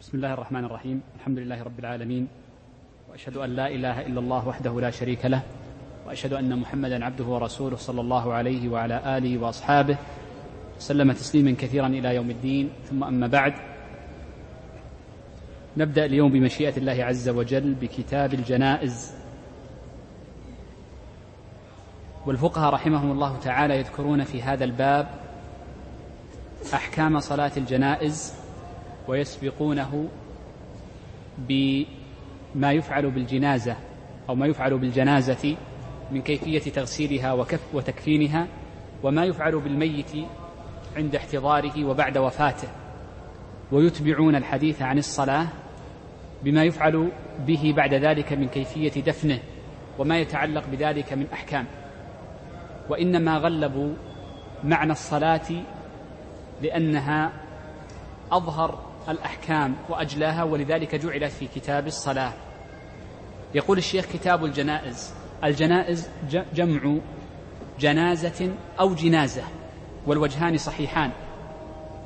بسم الله الرحمن الرحيم. الحمد لله رب العالمين. وأشهد أن لا إله إلا الله وحده لا شريك له. وأشهد أن محمدا عبده ورسوله صلى الله عليه وعلى آله وأصحابه. سلم تسليما كثيرا إلى يوم الدين. ثم أما بعد نبدأ اليوم بمشيئة الله عز وجل بكتاب الجنائز. والفقهاء رحمهم الله تعالى يذكرون في هذا الباب أحكام صلاة الجنائز. ويسبقونه بما يفعل بالجنازة أو ما يفعل بالجنازة من كيفية تغسيلها وكف وتكفينها وما يفعل بالميت عند احتضاره وبعد وفاته. ويتبعون الحديث عن الصلاة بما يفعل به بعد ذلك من كيفية دفنه وما يتعلق بذلك من أحكام. وإنما غلبوا معنى الصلاة لأنها أظهر الأحكام وأجلاها ولذلك جعلت في كتاب الصلاة. يقول الشيخ كتاب الجنائز. الجنائز جمع جنازة أو جنازة والوجهان صحيحان.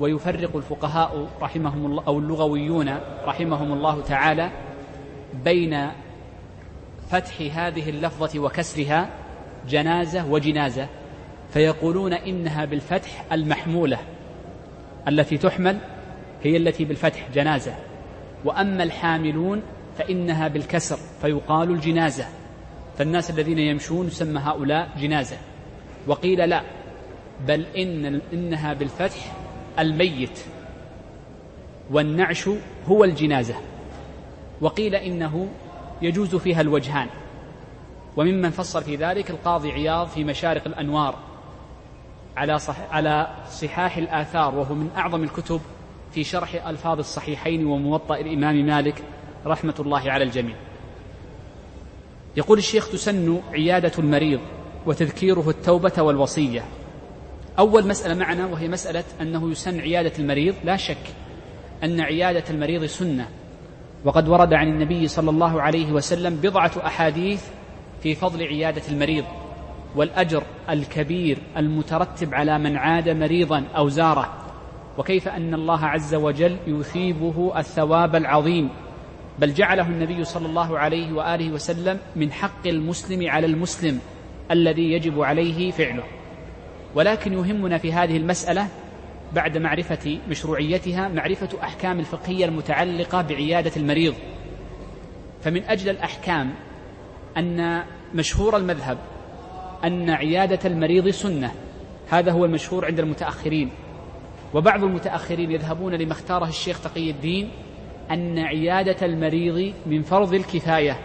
ويفرق الفقهاء رحمهم الله أو اللغويون رحمهم الله تعالى بين فتح هذه اللفظة وكسرها جنازة وجنازة. فيقولون إنها بالفتح المحمولة التي تحمل هي التي بالفتح جنازة. وأما الحاملون فإنها بالكسر فيقال الجنازة. فالناس الذين يمشون يسمى هؤلاء جنازة. وقيل لا بل إن إنها بالفتح الميت. والنعش هو الجنازة. وقيل إنه يجوز فيها الوجهان. وممن فصل في ذلك القاضي عياض في مشارق الأنوار. على صح على صحاح الآثار وهو من أعظم الكتب في شرح ألفاظ الصحيحين وموطأ الإمام مالك رحمة الله على الجميع. يقول الشيخ تسن عيادة المريض وتذكيره التوبة والوصية. أول مسألة معنا وهي مسألة أنه يسن عيادة المريض. لا شك أن عيادة المريض سنة. وقد ورد عن النبي صلى الله عليه وسلم بضعة أحاديث في فضل عيادة المريض والأجر الكبير المترتب على من عاد مريضا أو زاره. وكيف أن الله عز وجل يثيبه الثواب العظيم. بل جعله النبي صلى الله عليه وآله وسلم من حق المسلم على المسلم الذي يجب عليه فعله. ولكن يهمنا في هذه المسألة بعد معرفة مشروعيتها معرفة أحكام الفقهية المتعلقة بعيادة المريض. فمن أجل الأحكام أن مشهور المذهب أن عيادة المريض سنة. هذا هو المشهور عند المتأخرين. وبعض المتأخرين يذهبون لما اختاره الشيخ تقي الدين أن عيادة المريض من فرض الكفاية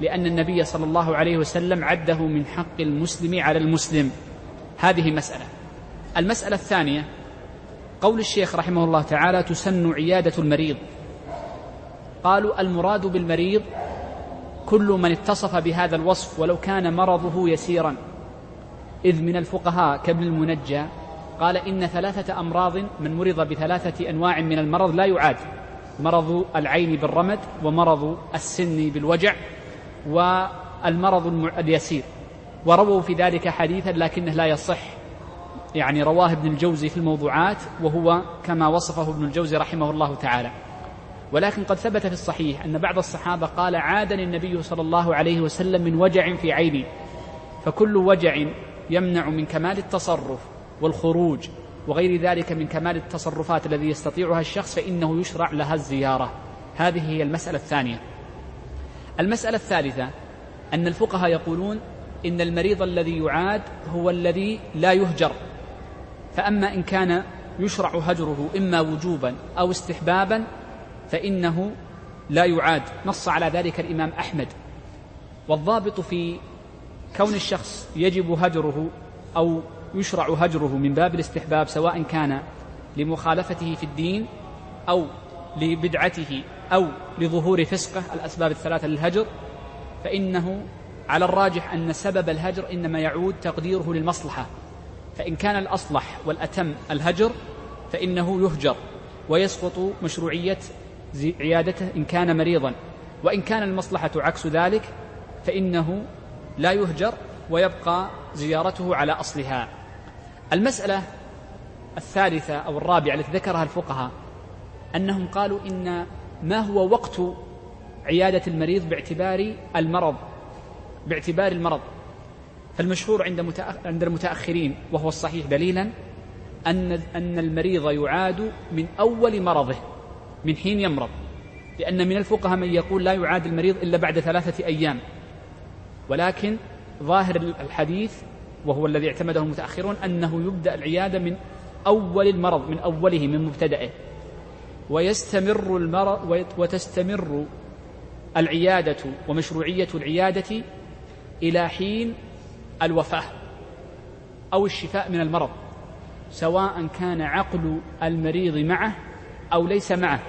لأن النبي صلى الله عليه وسلم عده من حق المسلم على المسلم. هذه مسألة. المسألة الثانية قول الشيخ رحمه الله تعالى تسن عيادة المريض. قالوا المراد بالمريض كل من اتصف بهذا الوصف ولو كان مرضه يسيرا. إذ من الفقهاء كابن المنجى قال إن ثلاثة أمراض من مرض بثلاثة أنواع من المرض لا يعاد. مرض العين بالرمد ومرض السن بالوجع والمرض اليسير. ورووا في ذلك حديثا لكنه لا يصح. يعني رواه ابن الجوزي في الموضوعات وهو كما وصفه ابن الجوزي رحمه الله تعالى. ولكن قد ثبت في الصحيح أن بعض الصحابة قال عادني النبي صلى الله عليه وسلم من وجع في عيني. فكل وجع يمنع من كمال التصرف. والخروج وغير ذلك من كمال التصرفات الذي يستطيعها الشخص فإنه يشرع لها الزيارة. هذه هي المسألة الثانية. المسألة الثالثة أن الفقهاء يقولون إن المريض الذي يعاد هو الذي لا يهجر. فأما إن كان يشرع هجره إما وجوبا أو استحبابا فإنه لا يعاد. نص على ذلك الإمام أحمد. والضابط في كون الشخص يجب هجره أو يشرع هجره من باب الاستحباب سواء كان لمخالفته في الدين أو لبدعته أو لظهور فسقه الأسباب الثلاثة للهجر. فإنه على الراجح أن سبب الهجر إنما يعود تقديره للمصلحة. فإن كان الأصلح والأتم الهجر فإنه يهجر ويسقط مشروعية عيادته إن كان مريضا. وإن كان المصلحة عكس ذلك فإنه لا يهجر ويبقى زيارته على أصلها. المسألة الثالثة أو الرابعة التي ذكرها الفقهاء أنهم قالوا إن ما هو وقت عيادة المريض باعتبار المرض باعتبار المرض. فالمشهور عند عند المتأخرين وهو الصحيح دليلا أن أن المريض يعاد من أول مرضه من حين يمرض. لأن من الفقهاء من يقول لا يعاد المريض إلا بعد ثلاثة أيام. ولكن ظاهر الحديث وهو الذي اعتمده المتأخرون أنه يبدأ العيادة من أول المرض من أوله من مبتدئه. ويستمر المرض وتستمر العيادة ومشروعية العيادة إلى حين الوفاة أو الشفاء من المرض سواء كان عقل المريض معه أو ليس معه.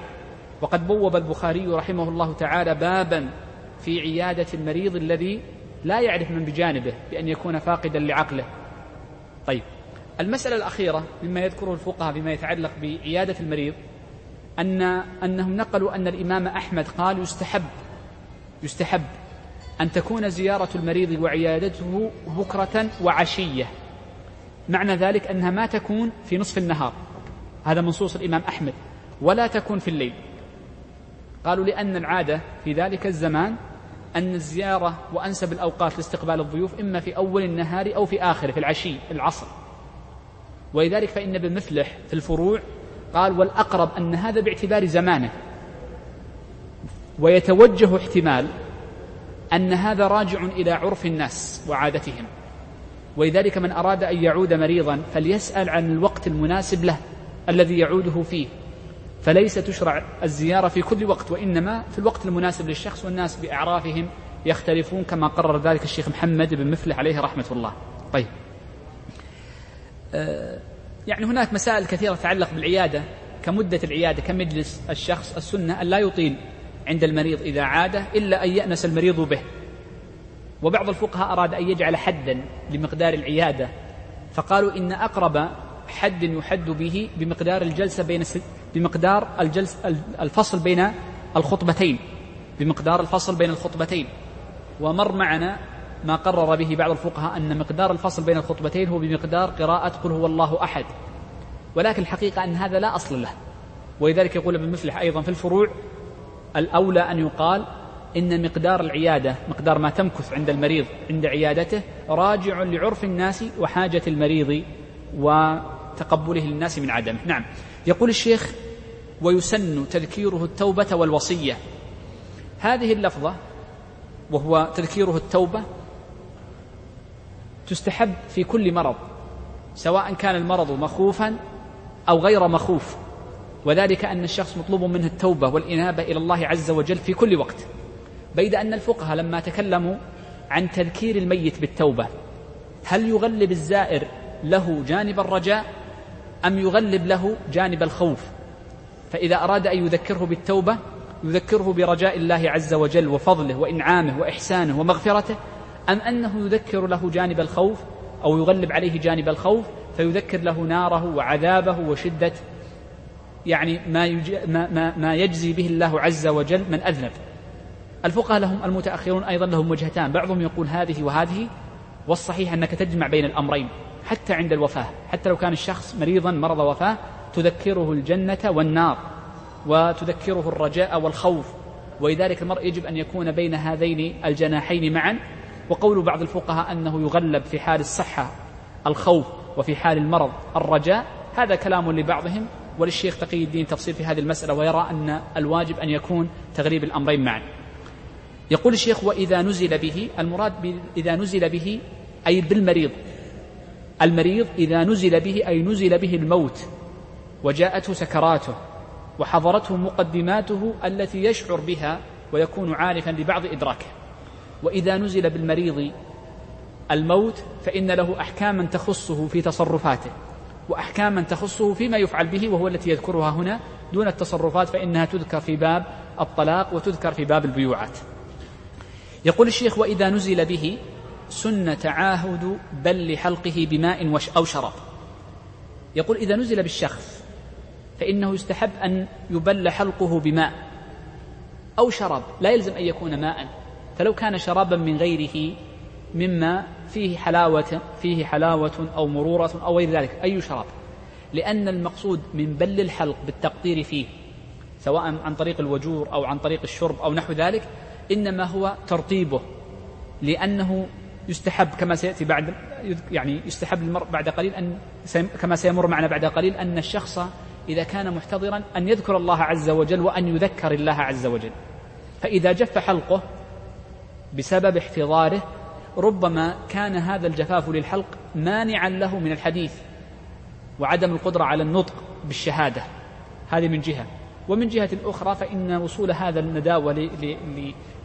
وقد بوب البخاري رحمه الله تعالى بابا في عيادة المريض الذي لا يعرف من بجانبه بأن يكون فاقدا لعقله. طيب المسألة الأخيرة مما يذكره الفقهاء فيما يتعلق بعيادة المريض أن أنهم نقلوا أن الإمام أحمد قال يستحب يستحب أن تكون زيارة المريض وعيادته بكرة وعشية. معنى ذلك أنها ما تكون في نصف النهار. هذا منصوص الإمام أحمد. ولا تكون في الليل. قالوا لأن العادة في ذلك الزمان أن الزيارة وأنسب الأوقات لاستقبال الضيوف إما في أول النهار أو في آخره في العشي العصر. ولذلك فإن ابن مفلح في الفروع قال والأقرب أن هذا باعتبار زمانه. ويتوجه احتمال أن هذا راجع إلى عرف الناس وعادتهم. ولذلك من أراد أن يعود مريضا فليسأل عن الوقت المناسب له الذي يعوده فيه. فليس تشرع الزيارة في كل وقت وإنما في الوقت المناسب للشخص والناس بأعرافهم يختلفون كما قرر ذلك الشيخ محمد بن مفلح عليه رحمة الله. طيب. آه، يعني هناك مسائل كثيرة تتعلق بالعيادة كمدة العيادة كمجلس الشخص السنة أن لا يطيل عند المريض إذا عاد إلا أن يأنس المريض به. وبعض الفقهاء أراد أن يجعل حدا لمقدار العيادة فقالوا إن أقرب حد يحد به بمقدار الجلسة بين بمقدار الجلس الفصل بين الخطبتين بمقدار الفصل بين الخطبتين. ومر معنا ما قرر به بعض الفقهاء أن مقدار الفصل بين الخطبتين هو بمقدار قراءة قل هو الله أحد. ولكن الحقيقة أن هذا لا أصل له. ولذلك يقول ابن مفلح أيضا في الفروع الأولى أن يقال إن مقدار العيادة مقدار ما تمكث عند المريض عند عيادته راجع لعرف الناس وحاجة المريض وتقبله للناس من عدمه. نعم. يقول الشيخ ويسن تذكيره التوبة والوصية. هذه اللفظة وهو تذكيره التوبة تستحب في كل مرض سواء كان المرض مخوفا أو غير مخوف. وذلك أن الشخص مطلوب منه التوبة والإنابة إلى الله عز وجل في كل وقت. بيد أن الفقهاء لما تكلموا عن تذكير الميت بالتوبة هل يغلب الزائر له جانب الرجاء أم يغلب له جانب الخوف؟ فإذا أراد أن يذكره بالتوبة يذكره برجاء الله عز وجل وفضله وإنعامه وإحسانه ومغفرته أم أنه يذكر له جانب الخوف أو يغلب عليه جانب الخوف فيذكر له ناره وعذابه وشدة يعني ما, ما, ما, ما يجزي به الله عز وجل من أذنب. الفقهاء لهم المتأخرون أيضا لهم وجهتان بعضهم يقول هذه وهذه والصحيح أنك تجمع بين الأمرين حتى عند الوفاة حتى لو كان الشخص مريضا مرض وفاة تذكره الجنة والنار. وتذكره الرجاء والخوف. ولذلك المرء يجب أن يكون بين هذين الجناحين معا. وقول بعض الفقهاء أنه يغلب في حال الصحة الخوف وفي حال المرض الرجاء. هذا كلام لبعضهم. وللشيخ تقي الدين تفصيل في هذه المسألة ويرى أن الواجب أن يكون تغريب الأمرين معا. يقول الشيخ وإذا نزل به المراد إذا نزل به أي بالمريض. المريض إذا نزل به أي نزل به الموت وجاءته سكراته. وحضرته مقدماته التي يشعر بها ويكون عارفا لبعض إدراكه. وإذا نزل بالمريض الموت فإن له أحكاما تخصه في تصرفاته وأحكاما تخصه فيما يفعل به وهو التي يذكرها هنا دون التصرفات فإنها تذكر في باب الطلاق وتذكر في باب البيوعات. يقول الشيخ وإذا نزل به سن تعاهد بل حلقه بماء أو شراب. يقول إذا نزل بالشخص فإنه يستحب أن يبل حلقه بماء أو شراب لا يلزم أن يكون ماء. فلو كان شرابا من غيره مما فيه حلاوة فيه حلاوة أو مرورة أو غير ذلك أي شراب. لأن المقصود من بل الحلق بالتقطير فيه سواء عن طريق الوجور أو عن طريق الشرب أو نحو ذلك إنما هو ترطيبه. لأنه يستحب كما سيأتي بعد يعني يستحب للمرء بعد قليل أن كما سيمر معنا بعد قليل أن الشخص إذا كان محتضرا أن يذكر الله عز وجل وأن يذكر الله عز وجل. فإذا جف حلقه بسبب احتضاره ربما كان هذا الجفاف للحلق مانعا له من الحديث وعدم القدرة على النطق بالشهادة. هذه من جهة. ومن جهة أخرى فإن وصول هذا النداوة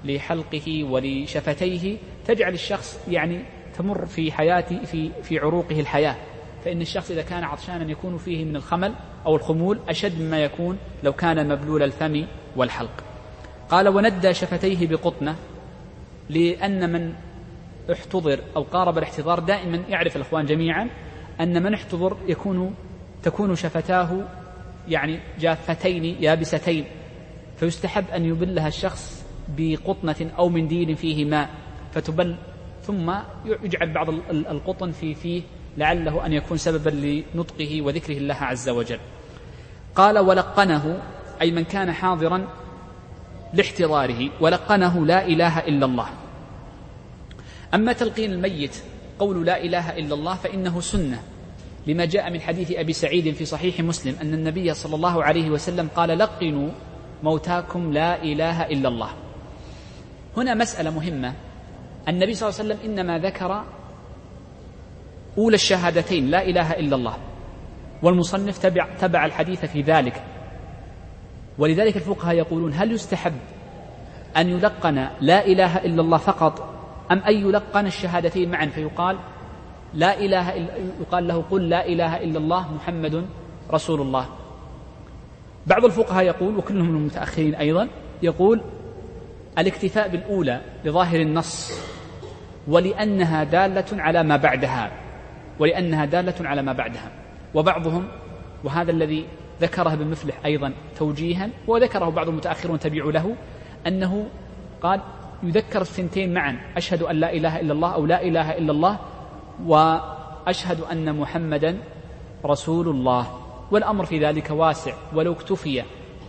لحلقه ولشفتيه تجعل الشخص يعني تمر في حياته في في عروقه الحياة. فإن الشخص إذا كان عطشانا يكون فيه من الخمل أو الخمول أشد مما يكون لو كان مبلول الفم والحلق. قال وندى شفتيه بقطنة لأن من احتضر أو قارب الاحتضار دائما يعرف الإخوان جميعا أن من احتضر يكون تكون شفتاه يعني جافتين يابستين فيستحب أن يبلها الشخص بقطنة أو منديل فيه ماء فتبل ثم يجعل بعض القطن في فيه لعله أن يكون سببا لنطقه وذكره الله عز وجل. قال ولقنه أي من كان حاضرا لاحتضاره. ولقنه لا إله إلا الله. أما تلقين الميت قول لا إله إلا الله فإنه سنة لما جاء من حديث أبي سعيد في صحيح مسلم أن النبي صلى الله عليه وسلم قال لقنوا موتاكم لا إله إلا الله. هنا مسألة مهمة. النبي صلى الله عليه وسلم إنما ذكر أولى الشهادتين لا إله إلا الله. والمصنف تبع, تبع الحديث في ذلك. ولذلك الفقهاء يقولون هل يستحب أن يلقن لا إله إلا الله فقط؟ أم أن يلقن الشهادتين معا؟ فيقال لا إله إلا يقال له قل لا إله إلا الله محمد رسول الله. بعض الفقهاء يقول وكلهم من المتأخرين أيضا يقول الاكتفاء بالأولى لظاهر النص ولأنها دالة على ما بعدها. ولأنها دالة على ما بعدها. وبعضهم وهذا الذي ذكره ابن مفلح أيضا توجيها وذكره بعض المتأخرون تبعوا له أنه قال يذكر الثنتين معا أشهد أن لا إله إلا الله أو لا إله إلا الله وأشهد أن محمدا رسول الله. والأمر في ذلك واسع ولو اكتفي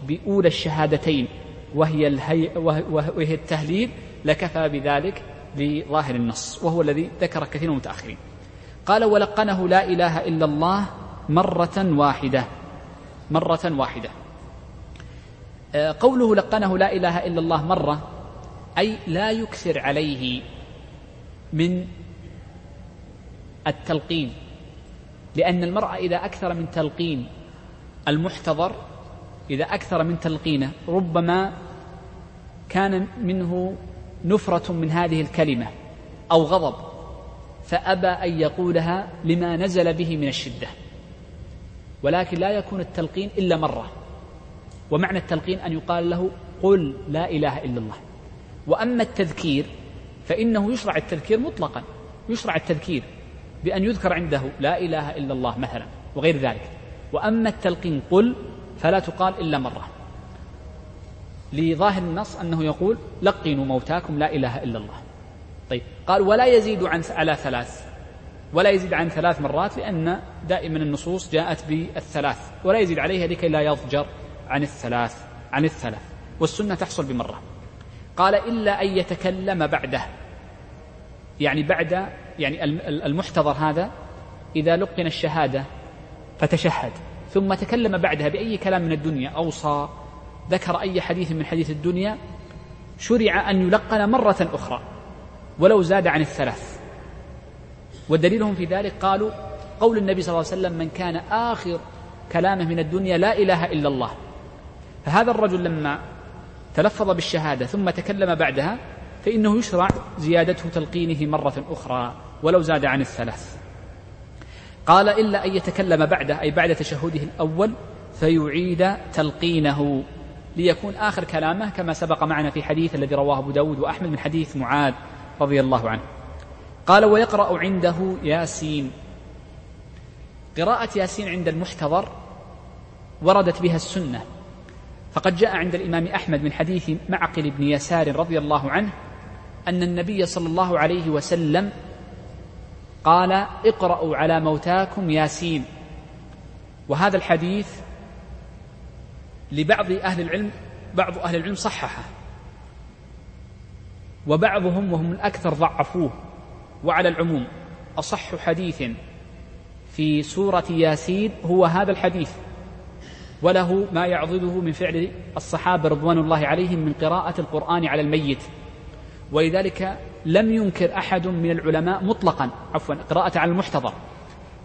بأولى الشهادتين وهي, الهي وهي التهليل لكفى بذلك لظاهر النص وهو الذي ذكر كثير من المتأخرين. قال ولقنه لا إله إلا الله مرة واحدة. مرة واحدة. آه، قوله لقنه لا إله إلا الله مرة أي لا يكثر عليه من التلقين. لأن المرأة إذا أكثر من تلقين المحتضر إذا أكثر من تلقينه ربما كان منه نفرة من هذه الكلمة أو غضب. فأبى أن يقولها لما نزل به من الشدة. ولكن لا يكون التلقين إلا مرة. ومعنى التلقين أن يقال له قل لا إله إلا الله. وأما التذكير فإنه يشرع التذكير مطلقا. يشرع التذكير بأن يذكر عنده لا إله إلا الله مثلا وغير ذلك. وأما التلقين قل فلا تقال إلا مرة. لظاهر النص أنه يقول لقنوا موتاكم لا إله إلا الله. طيب. قال ولا يزيد عن على ثلاث. ولا يزيد عن ثلاث مرات لأن دائما النصوص جاءت بالثلاث. ولا يزيد عليها لكي لا يضجر عن الثلاث عن الثلاث. والسنة تحصل بمرة. قال إلا أن يتكلم بعده. يعني بعد يعني المحتضر هذا إذا لقن الشهادة فتشهد. ثم تكلم بعدها بأي كلام من الدنيا أوصى ذكر أي حديث من حديث الدنيا شرع أن يلقن مرة أخرى. ولو زاد عن الثلاث. ودليلهم في ذلك قالوا قول النبي صلى الله عليه وسلم من كان آخر كلامه من الدنيا لا إله إلا الله. فهذا الرجل لما تلفظ بالشهادة ثم تكلم بعدها فإنه يشرع زيادته تلقينه مرة أخرى ولو زاد عن الثلاث. قال إلا أن يتكلم بعده أي بعد تشهده الأول فيعيد تلقينه ليكون آخر كلامه كما سبق معنا في حديث الذي رواه أبو داود وأحمد من حديث معاذ. رضي الله عنه. قال ويقرأ عنده ياسين. قراءة ياسين عند المحتضر وردت بها السنة. فقد جاء عند الإمام أحمد من حديث معقل بن يسار رضي الله عنه أن النبي صلى الله عليه وسلم قال اقرأوا على موتاكم ياسين. وهذا الحديث لبعض أهل العلم بعض أهل العلم صححه. وبعضهم وهم الأكثر ضعفوه. وعلى العموم أصح حديث في سورة ياسين هو هذا الحديث. وله ما يعضده من فعل الصحابة رضوان الله عليهم من قراءة القرآن على الميت. ولذلك لم ينكر أحد من العلماء مطلقا عفوا قراءة على المحتضر.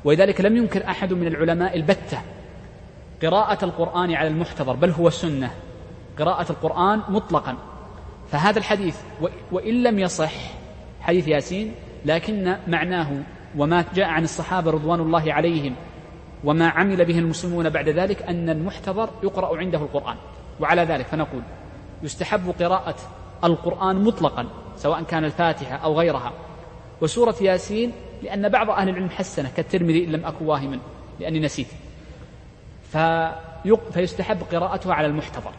ولذلك لم ينكر أحد من العلماء البتة. قراءة القرآن على المحتضر بل هو سنة. قراءة القرآن مطلقا. فهذا الحديث وإن لم يصح حديث ياسين لكن معناه وما جاء عن الصحابة رضوان الله عليهم وما عمل به المسلمون بعد ذلك أن المحتضر يقرأ عنده القرآن. وعلى ذلك فنقول يستحب قراءة القرآن مطلقا سواء كان الفاتحة أو غيرها. وسورة ياسين لأن بعض أهل العلم حسنه كالترمذي إن لم أكن واهما لأني نسيت. فيستحب قراءتها على المحتضر.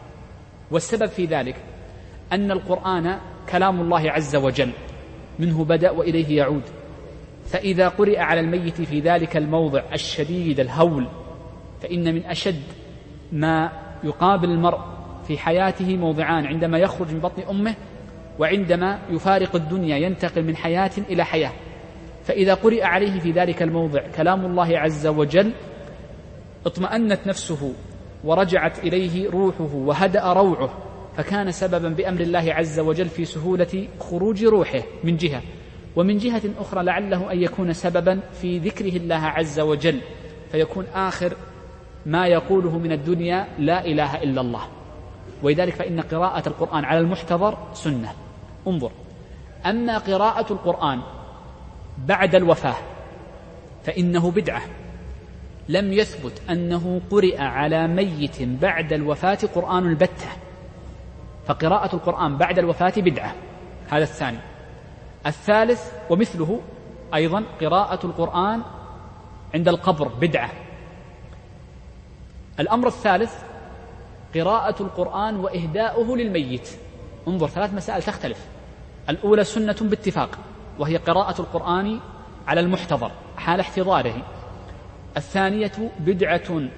والسبب في ذلك أن القرآن كلام الله عز وجل. منه بدأ وإليه يعود. فإذا قرئ على الميت في ذلك الموضع الشديد الهول فإن من أشد ما يقابل المرء في حياته موضعان عندما يخرج من بطن أمه وعندما يفارق الدنيا ينتقل من حياة إلى حياة. فإذا قرئ عليه في ذلك الموضع كلام الله عز وجل اطمأنت نفسه ورجعت إليه روحه وهدأ روعه. فكان سببا بأمر الله عز وجل في سهولة خروج روحه من جهة. ومن جهة أخرى لعله أن يكون سببا في ذكره الله عز وجل. فيكون آخر ما يقوله من الدنيا لا إله إلا الله. ولذلك فإن قراءة القرآن على المحتضر سنة. انظر. أما قراءة القرآن بعد الوفاة فإنه بدعة. لم يثبت أنه قرئ على ميت بعد الوفاة قرآن البتة. فقراءة القرآن بعد الوفاة بدعة. هذا الثاني. الثالث ومثله أيضا قراءة القرآن عند القبر بدعة. الأمر الثالث قراءة القرآن وإهداؤه للميت. انظر ثلاث مسائل تختلف. الأولى سنة باتفاق وهي قراءة القرآن على المحتضر حال احتضاره. الثانية بدعة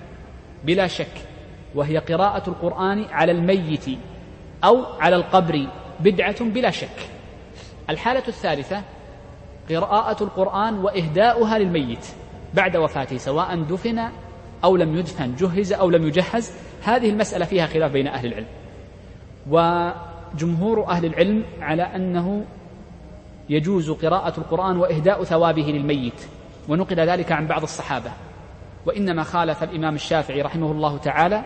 بلا شك وهي قراءة القرآن على الميت. أو على القبر بدعة بلا شك. الحالة الثالثة قراءة القرآن وإهداؤها للميت بعد وفاته سواء دفن أو لم يدفن جهز أو لم يجهز هذه المسألة فيها خلاف بين أهل العلم. وجمهور أهل العلم على أنه يجوز قراءة القرآن وإهداء ثوابه للميت ونقل ذلك عن بعض الصحابة. وإنما خالف الإمام الشافعي رحمه الله تعالى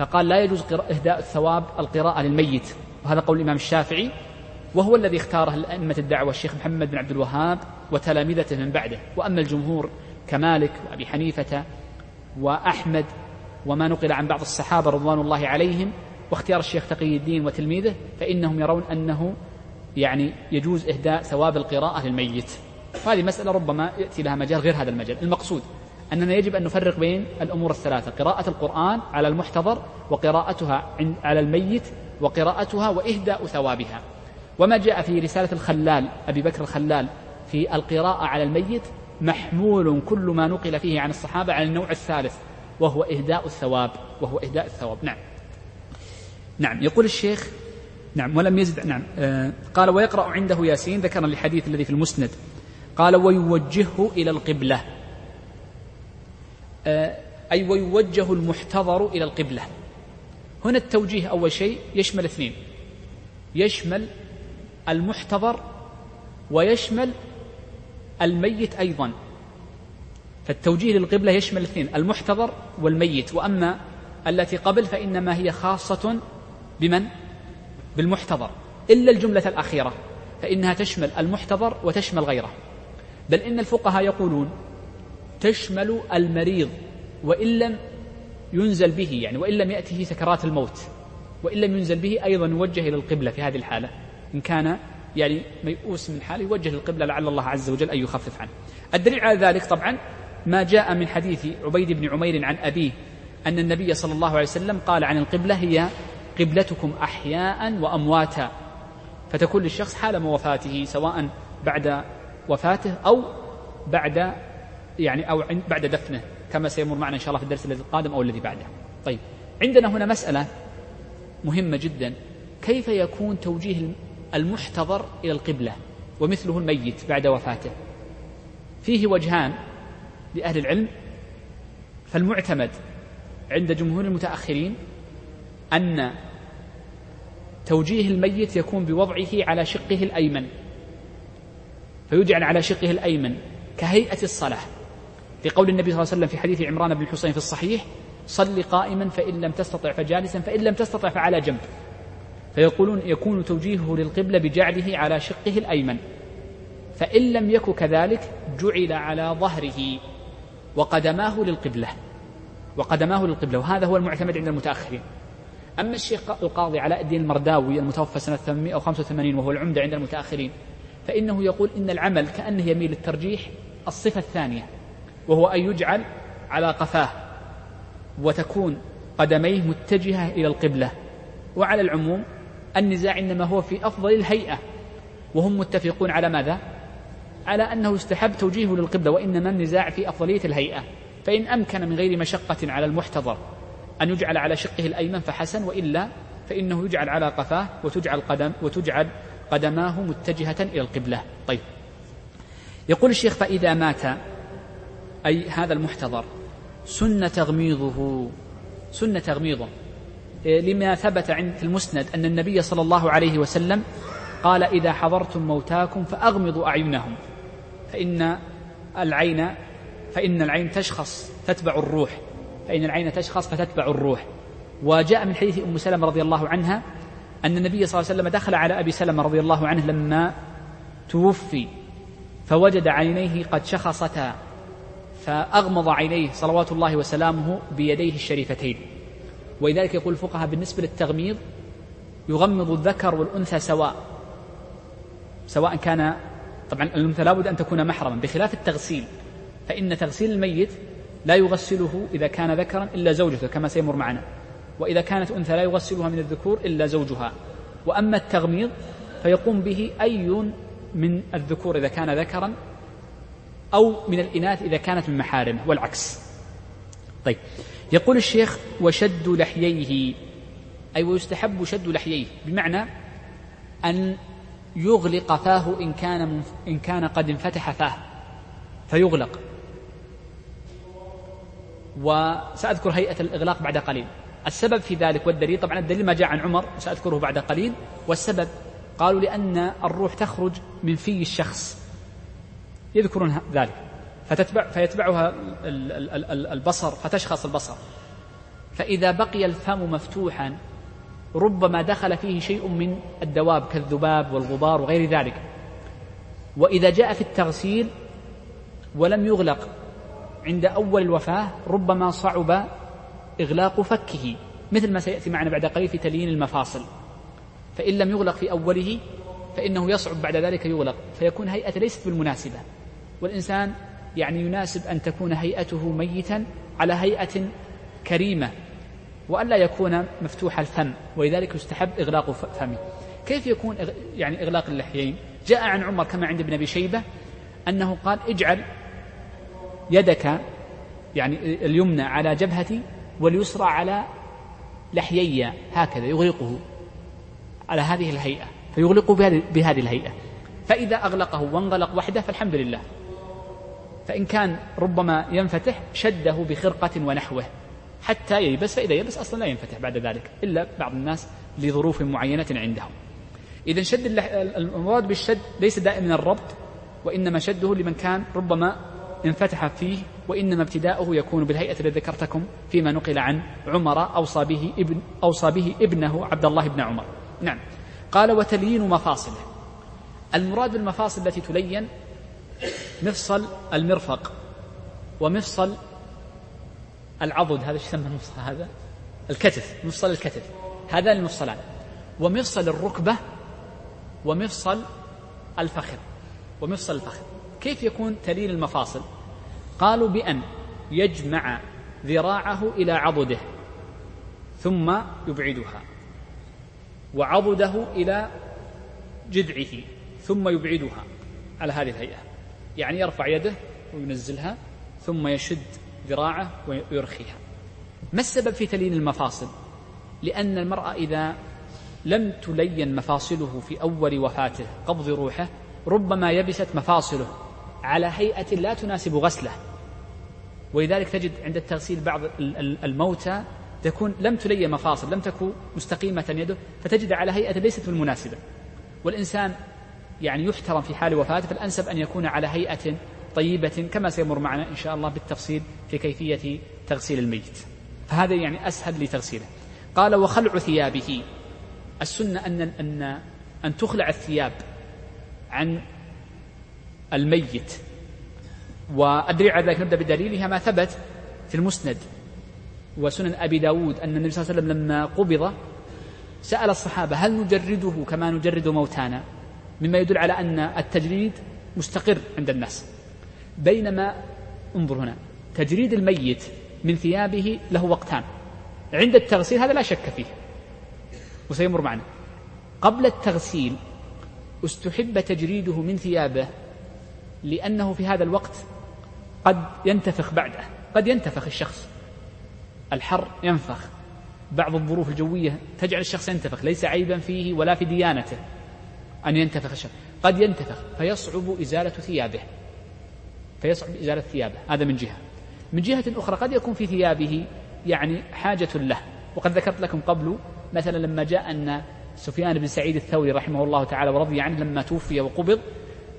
فقال لا يجوز إهداء الثواب القراءة للميت. وهذا قول الإمام الشافعي. وهو الذي اختاره الأئمة الدعوة الشيخ محمد بن عبد الوهاب وتلامذته من بعده. وأما الجمهور كمالك وأبي حنيفة وأحمد وما نقل عن بعض الصحابة رضوان الله عليهم واختيار الشيخ تقي الدين وتلميذه فإنهم يرون أنه يعني يجوز إهداء ثواب القراءة للميت. وهذه مسألة ربما يأتي لها مجال غير هذا المجال. المقصود أننا يجب أن نفرق بين الأمور الثلاثة قراءة القرآن على المحتضر وقراءتها على الميت وقراءتها وإهداء ثوابها. وما جاء في رسالة الخلال أبي بكر الخلال في القراءة على الميت محمول كل ما نقل فيه عن الصحابة على النوع الثالث وهو إهداء الثواب وهو إهداء الثواب. نعم. نعم. يقول الشيخ نعم ولم يزد نعم آه قال ويقرأ عنده ياسين ذكر الحديث الذي في المسند. قال ويوجهه إلى القبلة. أي ويوجه المحتضر إلى القبلة. هنا التوجيه أول شيء يشمل اثنين. يشمل المحتضر ويشمل الميت أيضا. فالتوجيه للقبلة يشمل الاثنين المحتضر والميت. وأما التي قبل فإنما هي خاصة بمن؟ بالمحتضر. إلا الجملة الأخيرة فإنها تشمل المحتضر وتشمل غيره. بل إن الفقهاء يقولون تشمل المريض وإن لم ينزل به يعني وإن لم يأته سكرات الموت وإن لم ينزل به أيضا يوجه إلى القبلة في هذه الحالة. إن كان يعني ميؤوس من حاله يوجه للقبلة لعل الله عز وجل أن يخفف عنه. الدليل على ذلك طبعا ما جاء من حديث عبيد بن عمير عن أبيه أن النبي صلى الله عليه وسلم قال عن القبلة هي قبلتكم أحياء وأمواتا. فتكون للشخص حال وفاته سواء بعد وفاته أو بعد يعني أو بعد دفنه كما سيمر معنا إن شاء الله في الدرس الذي القادم أو الذي بعده. طيب عندنا هنا مسألة مهمة جدا. كيف يكون توجيه المحتضر إلى القبلة؟ ومثله الميت بعد وفاته. فيه وجهان لأهل العلم فالمعتمد عند جمهور المتأخرين أن توجيه الميت يكون بوضعه على شقه الأيمن. فيجعل على شقه الأيمن كهيئة الصلاة. لقول النبي صلى الله عليه وسلم في حديث عمران بن الحسين في الصحيح صل قائما فإن لم تستطع فجالسا فإن لم تستطع فعلى جنب. فيقولون يكون توجيهه للقبلة بجعله على شقه الأيمن. فإن لم يك كذلك جعل على ظهره وقدماه للقبلة وقدماه للقبلة وهذا هو المعتمد عند المتأخرين. أما الشيخ القاضي علاء الدين المرداوي المتوفى سنة 885 وهو العمدة عند المتأخرين فإنه يقول إن العمل كأنه يميل للترجيح الصفة الثانية. وهو أن يجعل على قفاه وتكون قدميه متجهة إلى القبلة. وعلى العموم النزاع إنما هو في أفضل الهيئة. وهم متفقون على ماذا؟ على أنه يستحب توجيهه للقبلة وإنما النزاع في أفضلية الهيئة. فإن أمكن من غير مشقة على المحتضر أن يجعل على شقه الأيمن فحسن وإلا فإنه يجعل على قفاه وتجعل قدم وتجعل قدماه متجهة إلى القبلة. طيب. يقول الشيخ فإذا مات أي هذا المحتضر. سن تغميضه سن تغميضه. إيه، لما ثبت عند المسند أن النبي صلى الله عليه وسلم قال إذا حضرتم موتاكم فأغمضوا أعينهم. فإن العين فإن العين تشخص تتبع الروح. فإن العين تشخص فتتبع الروح. وجاء من حديث أم سلمة رضي الله عنها أن النبي صلى الله عليه وسلم دخل على أبي سلمة رضي الله عنه لما توفي فوجد عينيه قد شخصتا. فأغمض عينيه صلوات الله وسلامه بيديه الشريفتين. ولذلك يقول الفقهاء بالنسبة للتغميض يغمض الذكر والأنثى سواء سواء كان طبعا الأنثى لابد أن تكون محرما بخلاف التغسيل فإن تغسيل الميت لا يغسله إذا كان ذكرا إلا زوجته كما سيمر معنا وإذا كانت أنثى لا يغسلها من الذكور إلا زوجها. وأما التغميض فيقوم به أي من الذكور إذا كان ذكرا أو من الإناث إذا كانت من محارمه والعكس. طيب يقول الشيخ وشد لحييه. أي ويستحب شد لحييه بمعنى أن يغلق فاه إن كان إن كان قد انفتح فاه فيغلق. وسأذكر هيئة الإغلاق بعد قليل. السبب في ذلك والدليل طبعا الدليل ما جاء عن عمر سأذكره بعد قليل. والسبب قالوا لأن الروح تخرج من في الشخص. يذكرون ذلك. فتتبع فيتبعها البصر فتشخص البصر. فإذا بقي الفم مفتوحا ربما دخل فيه شيء من الدواب كالذباب والغبار وغير ذلك. وإذا جاء في التغسيل ولم يغلق عند أول الوفاة ربما صعب إغلاق فكه مثل ما سيأتي معنا بعد قليل في تليين المفاصل. فإن لم يغلق في أوله فإنه يصعب بعد ذلك يغلق فيكون هيئة ليست بالمناسبة. والإنسان يعني يناسب أن تكون هيئته ميتا على هيئة كريمة وألا يكون مفتوح الفم ولذلك يستحب إغلاق فمه. كيف يكون يعني إغلاق اللحيين؟ جاء عن عمر كما عند ابن أبي شيبة أنه قال اجعل يدك يعني اليمنى على جبهتي واليسرى على لحيي هكذا يغلقه على هذه الهيئة فيغلقه بهذه الهيئة. فإذا أغلقه وانغلق وحده فالحمد لله. فإن كان ربما ينفتح شده بخرقة ونحوه حتى ييبس فإذا يبس أصلا لا ينفتح بعد ذلك إلا بعض الناس لظروف معينة عندهم. إذا شد المراد بالشد ليس دائما الربط وإنما شده لمن كان ربما انفتح فيه وإنما ابتداؤه يكون بالهيئة التي ذكرتكم فيما نقل عن عمر أوصى به ابن أوصى به ابنه عبد الله بن عمر. نعم. قال وتليين مفاصله. المراد بالمفاصل التي تلين مفصل المرفق ومفصل العضد هذا إيش يسمى المفصل هذا؟ الكتف مفصل الكتف هذان المفصلان. ومفصل الركبة ومفصل الفخذ ومفصل الفخذ كيف يكون تليل المفاصل؟ قالوا بأن يجمع ذراعه إلى عضده ثم يبعدها وعضده إلى جذعه ثم يبعدها على هذه الهيئة. يعني يرفع يده وينزلها ثم يشد ذراعه ويرخيها. ما السبب في تلين المفاصل؟ لأن المرأة إذا لم تلين مفاصله في أول وفاته قبض روحه ربما يبست مفاصله على هيئة لا تناسب غسله. ولذلك تجد عند التغسيل بعض الموتى تكون لم تلين مفاصل لم تكن مستقيمة يده فتجد على هيئة ليست بالمناسبة. والإنسان يعني يحترم في حال وفاته فالأنسب أن يكون على هيئة طيبة كما سيمر معنا إن شاء الله بالتفصيل في كيفية تغسيل الميت. فهذا يعني أسهل لتغسيله. قال وخلع ثيابه. السنة أن أن أن تخلع الثياب عن الميت. وأدري على ذلك نبدأ بدليلها ما ثبت في المسند. وسنن أبي داود أن النبي صلى الله عليه وسلم لما قبض سأل الصحابة هل نجرده كما نجرد موتانا؟ مما يدل على أن التجريد مستقر عند الناس. بينما انظر هنا تجريد الميت من ثيابه له وقتان. عند التغسيل هذا لا شك فيه. وسيمر معنا. قبل التغسيل استحب تجريده من ثيابه لأنه في هذا الوقت قد ينتفخ بعده قد ينتفخ الشخص. الحر ينفخ. بعض الظروف الجوية تجعل الشخص ينتفخ ليس عيبا فيه ولا في ديانته. أن ينتفخ الشخص قد ينتفخ فيصعب إزالة ثيابه. فيصعب إزالة ثيابه. هذا من جهة. من جهة أخرى قد يكون في ثيابه يعني حاجة له. وقد ذكرت لكم قبل مثلا لما جاء أن سفيان بن سعيد الثوري رحمه الله تعالى ورضي عنه لما توفي وقبض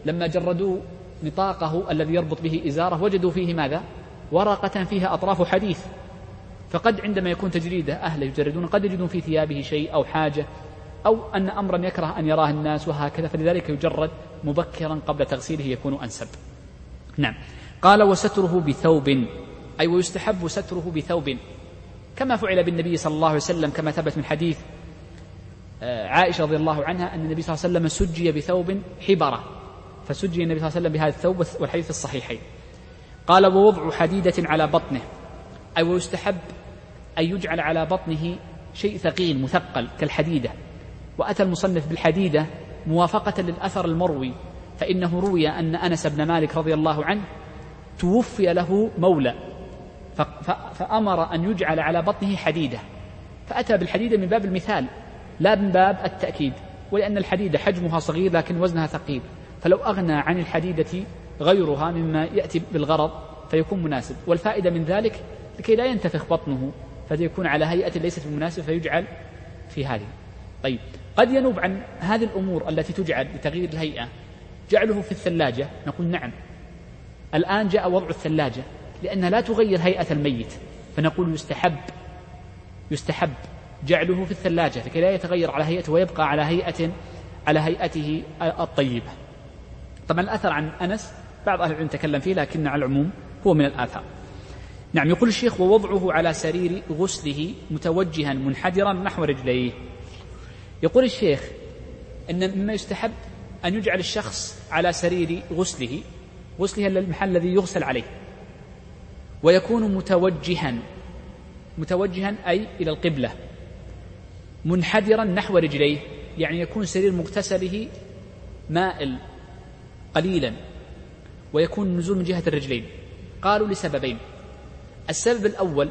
لما جردوا نطاقه الذي يربط به إزاره وجدوا فيه ماذا؟ ورقة فيها أطراف حديث. فقد عندما يكون تجريده أهله يجردون قد يجدون في ثيابه شيء أو حاجة أو أن أمرا يكره أن يراه الناس وهكذا فلذلك يجرد مبكرا قبل تغسيله يكون أنسب. نعم. قال وستره بثوب أي ويستحب ستره بثوب. كما فعل بالنبي صلى الله عليه وسلم كما ثبت من حديث آه، عائشة رضي الله عنها أن النبي صلى الله عليه وسلم سجي بثوب حبرة. فسجي النبي صلى الله عليه وسلم بهذا الثوب والحديث الصحيحين. قال ووضع حديدة على بطنه أي ويستحب أن يجعل على بطنه شيء ثقيل مثقل كالحديدة. وأتى المصنف بالحديدة موافقة للأثر المروي فإنه روي أن أنس بن مالك رضي الله عنه توفي له مولى فأمر أن يجعل على بطنه حديدة فأتى بالحديدة من باب المثال لا من باب التأكيد ولأن الحديدة حجمها صغير لكن وزنها ثقيل فلو أغنى عن الحديدة غيرها مما يأتي بالغرض فيكون مناسب والفائدة من ذلك لكي لا ينتفخ بطنه فيكون على هيئة ليست بمناسبة فيجعل في هذه. طيب. قد ينوب عن هذه الأمور التي تجعل لتغيير الهيئة جعله في الثلاجة. نقول نعم. الآن جاء وضع الثلاجة لأنها لا تغير هيئة الميت فنقول يستحب يستحب جعله في الثلاجة لكي لا يتغير على هيئته ويبقى على هيئة على هيئته الطيبة. طبعا الأثر عن أنس بعض أهل العلم تكلم فيه لكن على العموم هو من الآثار. نعم يقول الشيخ ووضعه على سرير غسله متوجها منحدرا نحو رجليه. يقول الشيخ أن مما يستحب أن يجعل الشخص على سرير غسله غسله المحل الذي يغسل عليه. ويكون متوجها متوجها أي إلى القبلة منحدرا نحو رجليه يعني يكون سرير مغتسله مائل قليلا ويكون النزول من جهة الرجلين. قالوا لسببين. السبب الأول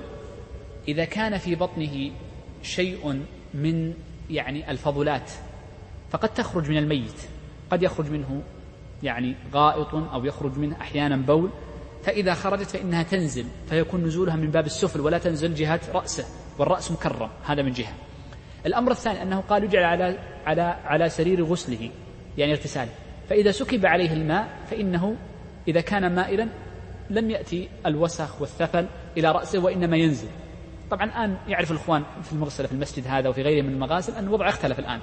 إذا كان في بطنه شيء من يعني الفضلات فقد تخرج من الميت قد يخرج منه يعني غائط أو يخرج منه أحيانا بول فإذا خرجت فإنها تنزل فيكون نزولها من باب السفل ولا تنزل جهة رأسه والرأس مكرم هذا من جهة. الأمر الثاني أنه قال يجعل على على على سرير غسله يعني اغتساله فإذا سكب عليه الماء فإنه إذا كان مائلا لم يأتي الوسخ والثفل إلى رأسه وإنما ينزل. طبعا الآن يعرف الإخوان في المغسلة في المسجد هذا وفي غيره من المغاسل أن الوضع اختلف الآن.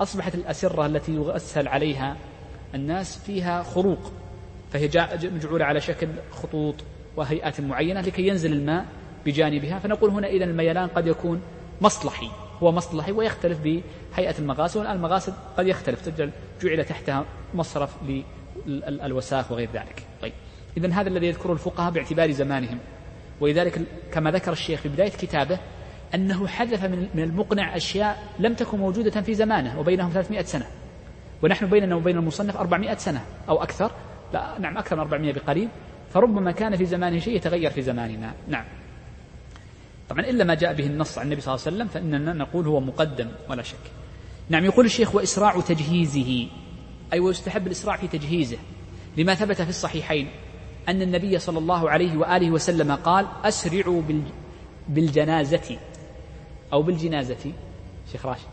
أصبحت الأسرة التي يغسل عليها الناس فيها خروق فهي مجعولة على شكل خطوط وهيئات معينة لكي ينزل الماء بجانبها فنقول هنا إذا الميلان قد يكون مصلحي هو مصلحي ويختلف بهيئة المغاسل والآن المغاسل قد يختلف تجعل جعل تحتها مصرف للوساخ وغير ذلك. طيب إذا هذا الذي يذكره الفقهاء باعتبار زمانهم. ولذلك كما ذكر الشيخ في بداية كتابه أنه حذف من المقنع أشياء لم تكن موجودة في زمانه وبينهم 300 سنة. ونحن بيننا وبين المصنف 400 سنة أو أكثر. لا نعم أكثر من 400 بقليل فربما كان في زمانه شيء يتغير في زماننا. نعم. طبعا إلا ما جاء به النص عن النبي صلى الله عليه وسلم فإننا نقول هو مقدم ولا شك. نعم يقول الشيخ وإسراع تجهيزه أي ويستحب الإسراع في تجهيزه لما ثبت في الصحيحين. أن النبي صلى الله عليه وآله وسلم قال أسرعوا بالجنازة أو بالجنازة. شيخ راشد.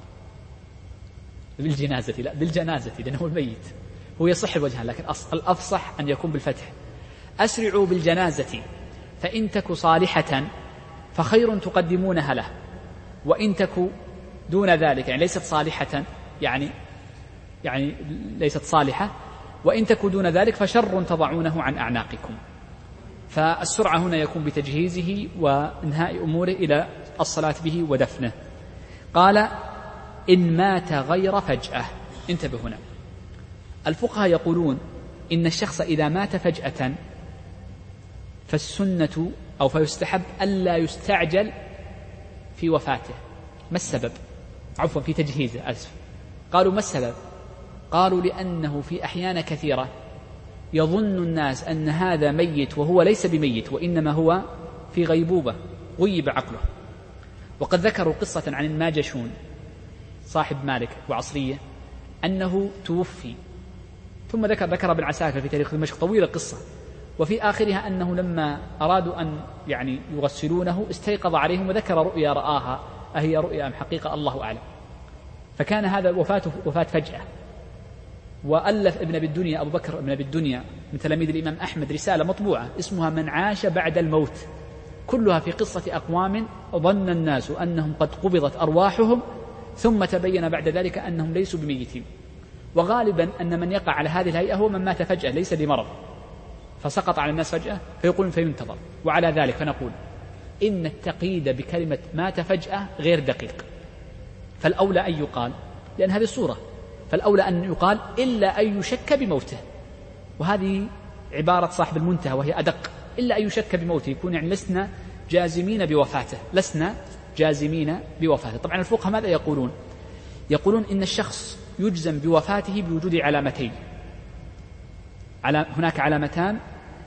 بالجنازة لا بالجنازة لأنه الميت. هو يصح الوجه لكن الأفصح أن يكون بالفتح. أسرعوا بالجنازة فإن تك صالحة فخير تقدمونها له وإن تك دون ذلك يعني ليست صالحة يعني يعني ليست صالحة وإن تك دون ذلك فشر تضعونه عن أعناقكم. فالسرعة هنا يكون بتجهيزه وإنهاء أموره إلى الصلاة به ودفنه. قال إن مات غير فجأة. انتبه هنا. الفقهاء يقولون إن الشخص إذا مات فجأة فالسنة أو فيستحب ألا يستعجل في وفاته. ما السبب؟ عفوا في تجهيزه أسف. قالوا ما السبب؟ قالوا لأنه في أحيان كثيرة يظن الناس أن هذا ميت وهو ليس بميت وإنما هو في غيبوبة غيب عقله. وقد ذكروا قصة عن الماجشون صاحب مالك وعصرية أنه توفي. ثم ذكر ذكر ابن عساكر في تاريخ دمشق طويلة قصة. وفي آخرها أنه لما أرادوا أن يعني يغسلونه استيقظ عليهم وذكر رؤيا رآها. أهي رؤيا أم حقيقة؟ الله أعلم. فكان هذا وفاته وفاة فجأة. وألف ابن أبي الدنيا أبو بكر ابن أبي الدنيا من تلاميذ الإمام أحمد رسالة مطبوعة اسمها من عاش بعد الموت كلها في قصة أقوام ظن الناس أنهم قد قبضت أرواحهم ثم تبين بعد ذلك أنهم ليسوا بميتين. وغالبا أن من يقع على هذه الهيئة هو من مات فجأة ليس لمرض فسقط على الناس فجأة فيقول فينتظر. وعلى ذلك فنقول إن التقييد بكلمة مات فجأة غير دقيق. فالأولى أن يقال لأن هذه الصورة فالأولى أن يقال إلا أن يشك بموته. وهذه عبارة صاحب المنتهى وهي أدق. إلا أن يشك بموته يكون يعني لسنا جازمين بوفاته. لسنا جازمين بوفاته. طبعا الفقهاء ماذا يقولون؟ يقولون إن الشخص يجزم بوفاته بوجود علامتين. على هناك علامتان.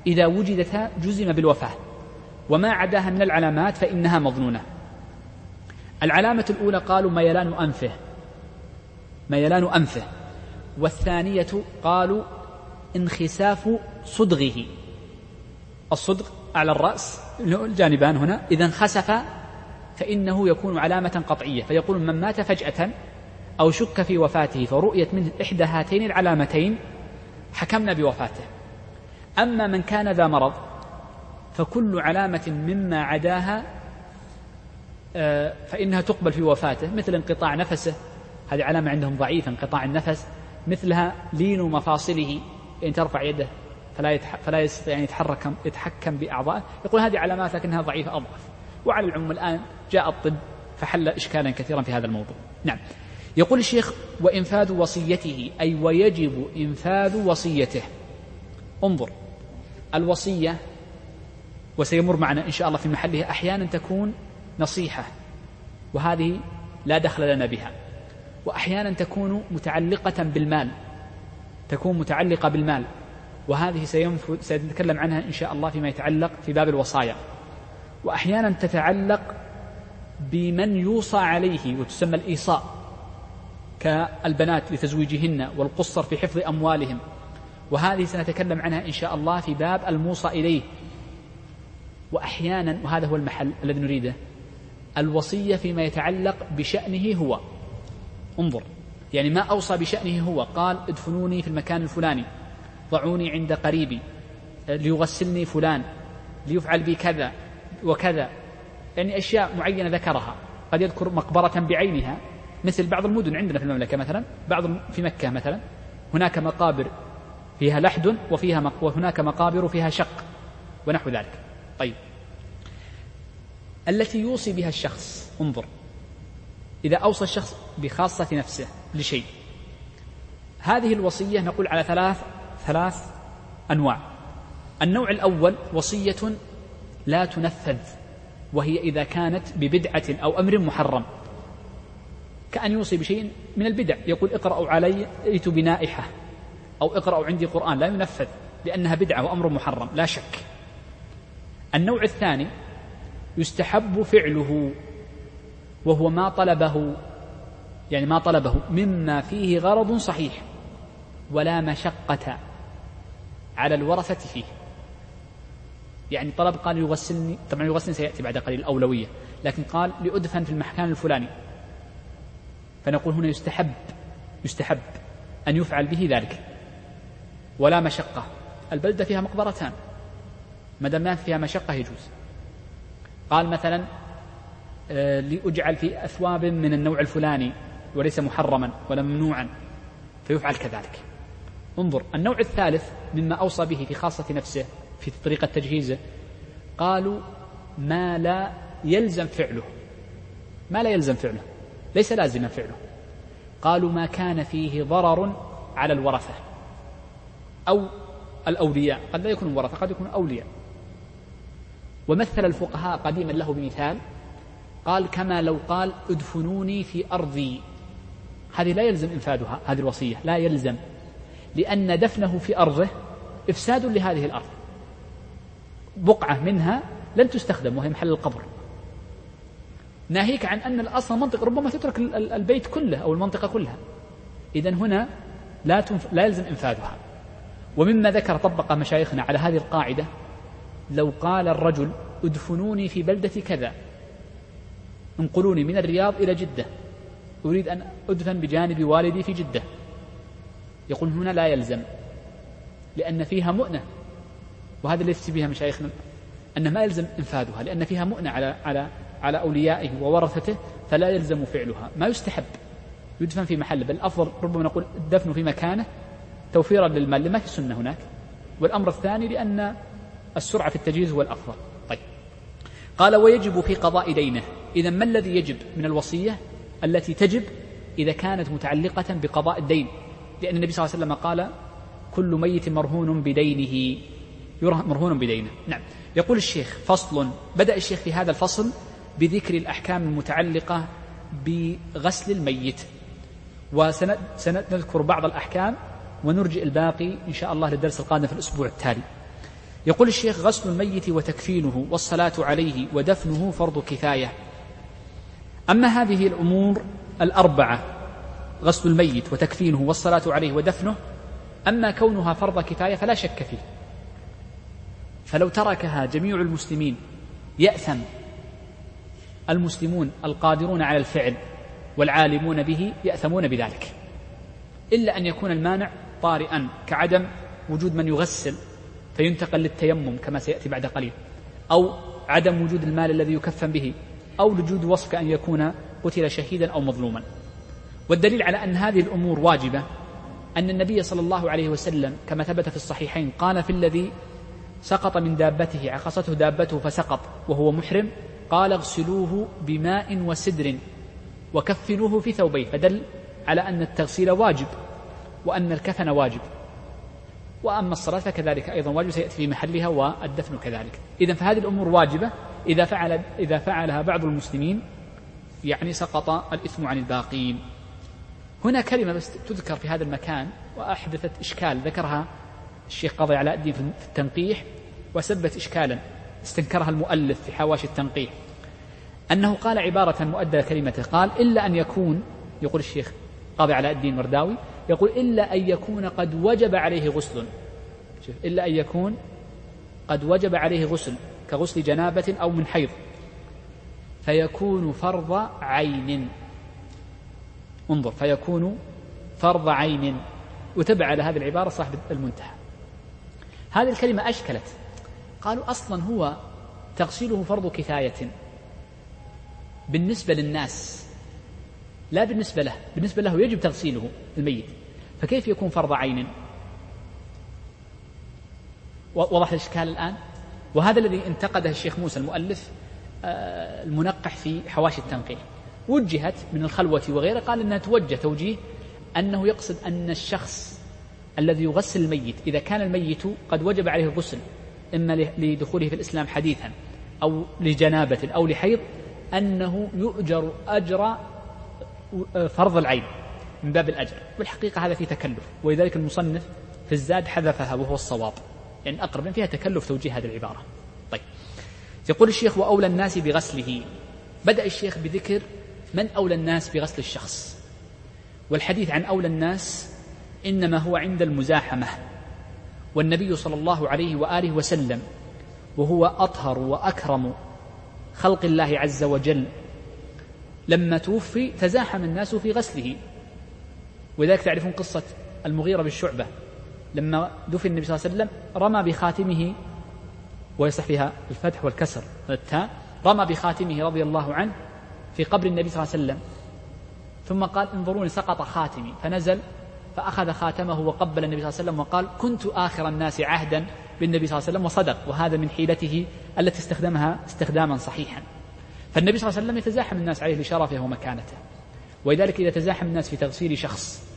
إذا وجدتا جزم بالوفاة. وما عداها من العلامات فإنها مظنونة. العلامة الأولى قالوا ميلان أنفه. ميلان أنفه. والثانية قالوا انخساف صدغه. الصدغ على الرأس الجانبان هنا. إذا انخسف فإنه يكون علامة قطعية. فيقول من مات فجأة أو شك في وفاته فرؤيت منه إحدى هاتين العلامتين حكمنا بوفاته. أما من كان ذا مرض فكل علامة مما عداها آه، فإنها تقبل في وفاته مثل انقطاع نفسه. هذه علامة عندهم ضعيفة انقطاع النفس مثلها لين مفاصله إن ترفع يده فلا يتح... فلا يستطيع أن يتحرك يتحكم بأعضائه يقول هذه علامات لكنها ضعيفة أضعف. وعلى العموم الآن جاء الطب فحل إشكالا كثيرا في هذا الموضوع. نعم. يقول الشيخ وإنفاذ وصيته أي ويجب إنفاذ وصيته. انظر. الوصية وسيمر معنا إن شاء الله في محلها أحيانا تكون نصيحة وهذه لا دخل لنا بها. وأحيانا تكون متعلقة بالمال تكون متعلقة بالمال. وهذه سنتكلم عنها إن شاء الله فيما يتعلق في باب الوصايا. وأحيانا تتعلق بمن يوصى عليه وتسمى الإيصاء كالبنات لتزويجهن والقصر في حفظ أموالهم. وهذه سنتكلم عنها إن شاء الله في باب الموصى إليه. وأحيانا وهذا هو المحل الذي نريده الوصية فيما يتعلق بشأنه هو. انظر. يعني ما أوصى بشأنه هو قال ادفنوني في المكان الفلاني ضعوني عند قريبي ليغسلني فلان ليفعل بي كذا وكذا. يعني أشياء معينة ذكرها. قد يذكر مقبرة بعينها مثل بعض المدن عندنا في المملكة مثلا بعض في مكة مثلا هناك مقابر فيها لحد وفيها مق... وهناك مقابر فيها شق ونحو ذلك. طيب. التي يوصي بها الشخص انظر. إذا أوصى الشخص بخاصة نفسه لشيء. هذه الوصية نقول على ثلاث ثلاث أنواع. النوع الأول وصية لا تنفذ وهي إذا كانت ببدعة أو أمر محرم. كأن يوصي بشيء من البدع يقول اقرأوا علي ائت بنائحة أو اقرأوا عندي قرآن لا ينفذ لأنها بدعة وأمر محرم لا شك. النوع الثاني يستحب فعله. وهو ما طلبه يعني ما طلبه مما فيه غرض صحيح ولا مشقة على الورثة فيه. يعني طلب قال يغسلني طبعا يغسلني سيأتي بعد قليل الأولوية لكن قال لأدفن في المكان الفلاني. فنقول هنا يستحب يستحب أن يفعل به ذلك. ولا مشقة. البلدة فيها مقبرتان. ما دام فيها مشقة يجوز. قال مثلا لأجعل في أثواب من النوع الفلاني وليس محرما ولا ممنوعا. فيفعل كذلك. انظر النوع الثالث مما أوصى به في خاصة نفسه في طريقة تجهيزه قالوا ما لا يلزم فعله. ما لا يلزم فعله. ليس لازما فعله. قالوا ما كان فيه ضرر على الورثة أو الأولياء. قد لا يكون ورثة قد يكون أولياء. ومثل الفقهاء قديما له بمثال قال كما لو قال ادفنوني في أرضي. هذه لا يلزم إنفاذها هذه الوصية لا يلزم. لأن دفنه في أرضه إفساد لهذه الأرض. بقعة منها لن تستخدم وهي محل القبر. ناهيك عن أن الأصل منطقة ربما تترك البيت كله أو المنطقة كلها. إذا هنا لا, تنف... لا يلزم إنفاذها ومما ذكر طبق مشايخنا على هذه القاعدة لو قال الرجل ادفنوني في بلدة كذا. انقلوني من الرياض إلى جدة. أريد أن أدفن بجانب والدي في جدة. يقول هنا لا يلزم لأن فيها مؤنة. وهذا اللي يفتي بها مشايخنا أن ما يلزم إنفاذها لأن فيها مؤنة على على على أوليائه وورثته فلا يلزم فعلها. ما يستحب يدفن في محله بل الأفضل ربما نقول الدفن في مكانه توفيرا للمال. ما في سنة هناك. والأمر الثاني لأن السرعة في التجهيز هو الأفضل. طيب. قال ويجب في قضاء دينه. إذا ما الذي يجب من الوصية التي تجب إذا كانت متعلقة بقضاء الدين؟ لأن النبي صلى الله عليه وسلم قال كل ميت مرهون بدينه. مرهون بدينه. نعم. يقول الشيخ فصل. بدأ الشيخ في هذا الفصل بذكر الأحكام المتعلقة بغسل الميت. وسنذكر بعض الأحكام ونرجئ الباقي إن شاء الله للدرس القادم في الأسبوع التالي. يقول الشيخ غسل الميت وتكفينه والصلاة عليه ودفنه فرض كفاية. أما هذه الأمور الأربعة غسل الميت وتكفينه والصلاة عليه ودفنه أما كونها فرض كفاية فلا شك فيه. فلو تركها جميع المسلمين يأثم المسلمون القادرون على الفعل والعالمون به يأثمون بذلك. إلا أن يكون المانع طارئا كعدم وجود من يغسل فينتقل للتيمم كما سيأتي بعد قليل أو عدم وجود المال الذي يكفن به. أو وجود وصف كأن يكون قتل شهيدا أو مظلوما. والدليل على أن هذه الأمور واجبة أن النبي صلى الله عليه وسلم كما ثبت في الصحيحين قال في الذي سقط من دابته عخصته دابته فسقط وهو محرم قال اغسلوه بماء وسدر وكفنوه في ثوبيه. فدل على أن التغسيل واجب وأن الكفن واجب. وأما الصلاة فكذلك أيضا واجب سيأتي في محلها والدفن كذلك. إذا فهذه الأمور واجبة إذا فعل إذا فعلها بعض المسلمين يعني سقط الإثم عن الباقين. هنا كلمة بس تذكر في هذا المكان وأحدثت إشكال ذكرها الشيخ قاضي علاء الدين في التنقيح وسبت إشكالا استنكرها المؤلف في حواشي التنقيح. أنه قال عبارة مؤدى كلمته قال إلا أن يكون يقول الشيخ قاضي علاء الدين ورداوي يقول إلا أن يكون قد وجب عليه غسل شوف إلا أن يكون قد وجب عليه غسل كغسل جنابة أو من حيض. فيكون فرض عين. انظر فيكون فرض عين. وتبع على هذه العبارة صاحب المنتهى. هذه الكلمة أشكلت. قالوا أصلا هو تغسيله فرض كفاية. بالنسبة للناس. لا بالنسبة له. بالنسبة له يجب تغسيله الميت. فكيف يكون فرض عين؟ وضح الإشكال الآن. وهذا الذي انتقده الشيخ موسى المؤلف آه، المنقح في حواشي التنقيح. وجهت من الخلوة وغيره قال أنها توجه توجيه أنه يقصد أن الشخص الذي يغسل الميت إذا كان الميت قد وجب عليه الغسل إما لدخوله في الإسلام حديثا أو لجنابة أو لحيض أنه يؤجر أجر آه، فرض العين من باب الأجر. والحقيقة هذا في تكلف ولذلك المصنف في الزاد حذفها وهو الصواب. يعني أقرب فيها تكلف توجيه هذه العبارة. طيب. يقول الشيخ وأولى الناس بغسله. بدأ الشيخ بذكر من أولى الناس بغسل الشخص. والحديث عن أولى الناس إنما هو عند المزاحمة. والنبي صلى الله عليه وآله وسلم وهو أطهر وأكرم خلق الله عز وجل لما توفي تزاحم الناس في غسله. ولذلك تعرفون قصة المغيرة بالشعبة لما دفن النبي صلى الله عليه وسلم رمى بخاتمه ويصح فيها الفتح والكسر التاء رمى بخاتمه رضي الله عنه في قبر النبي صلى الله عليه وسلم. ثم قال انظروني سقط خاتمي. فنزل فأخذ خاتمه وقبل النبي صلى الله عليه وسلم وقال كنت آخر الناس عهدا بالنبي صلى الله عليه وسلم وصدق. وهذا من حيلته التي استخدمها استخداما صحيحا. فالنبي صلى الله عليه وسلم يتزاحم الناس عليه لشرفه ومكانته. ولذلك إذا تزاحم الناس في تغسيل شخص.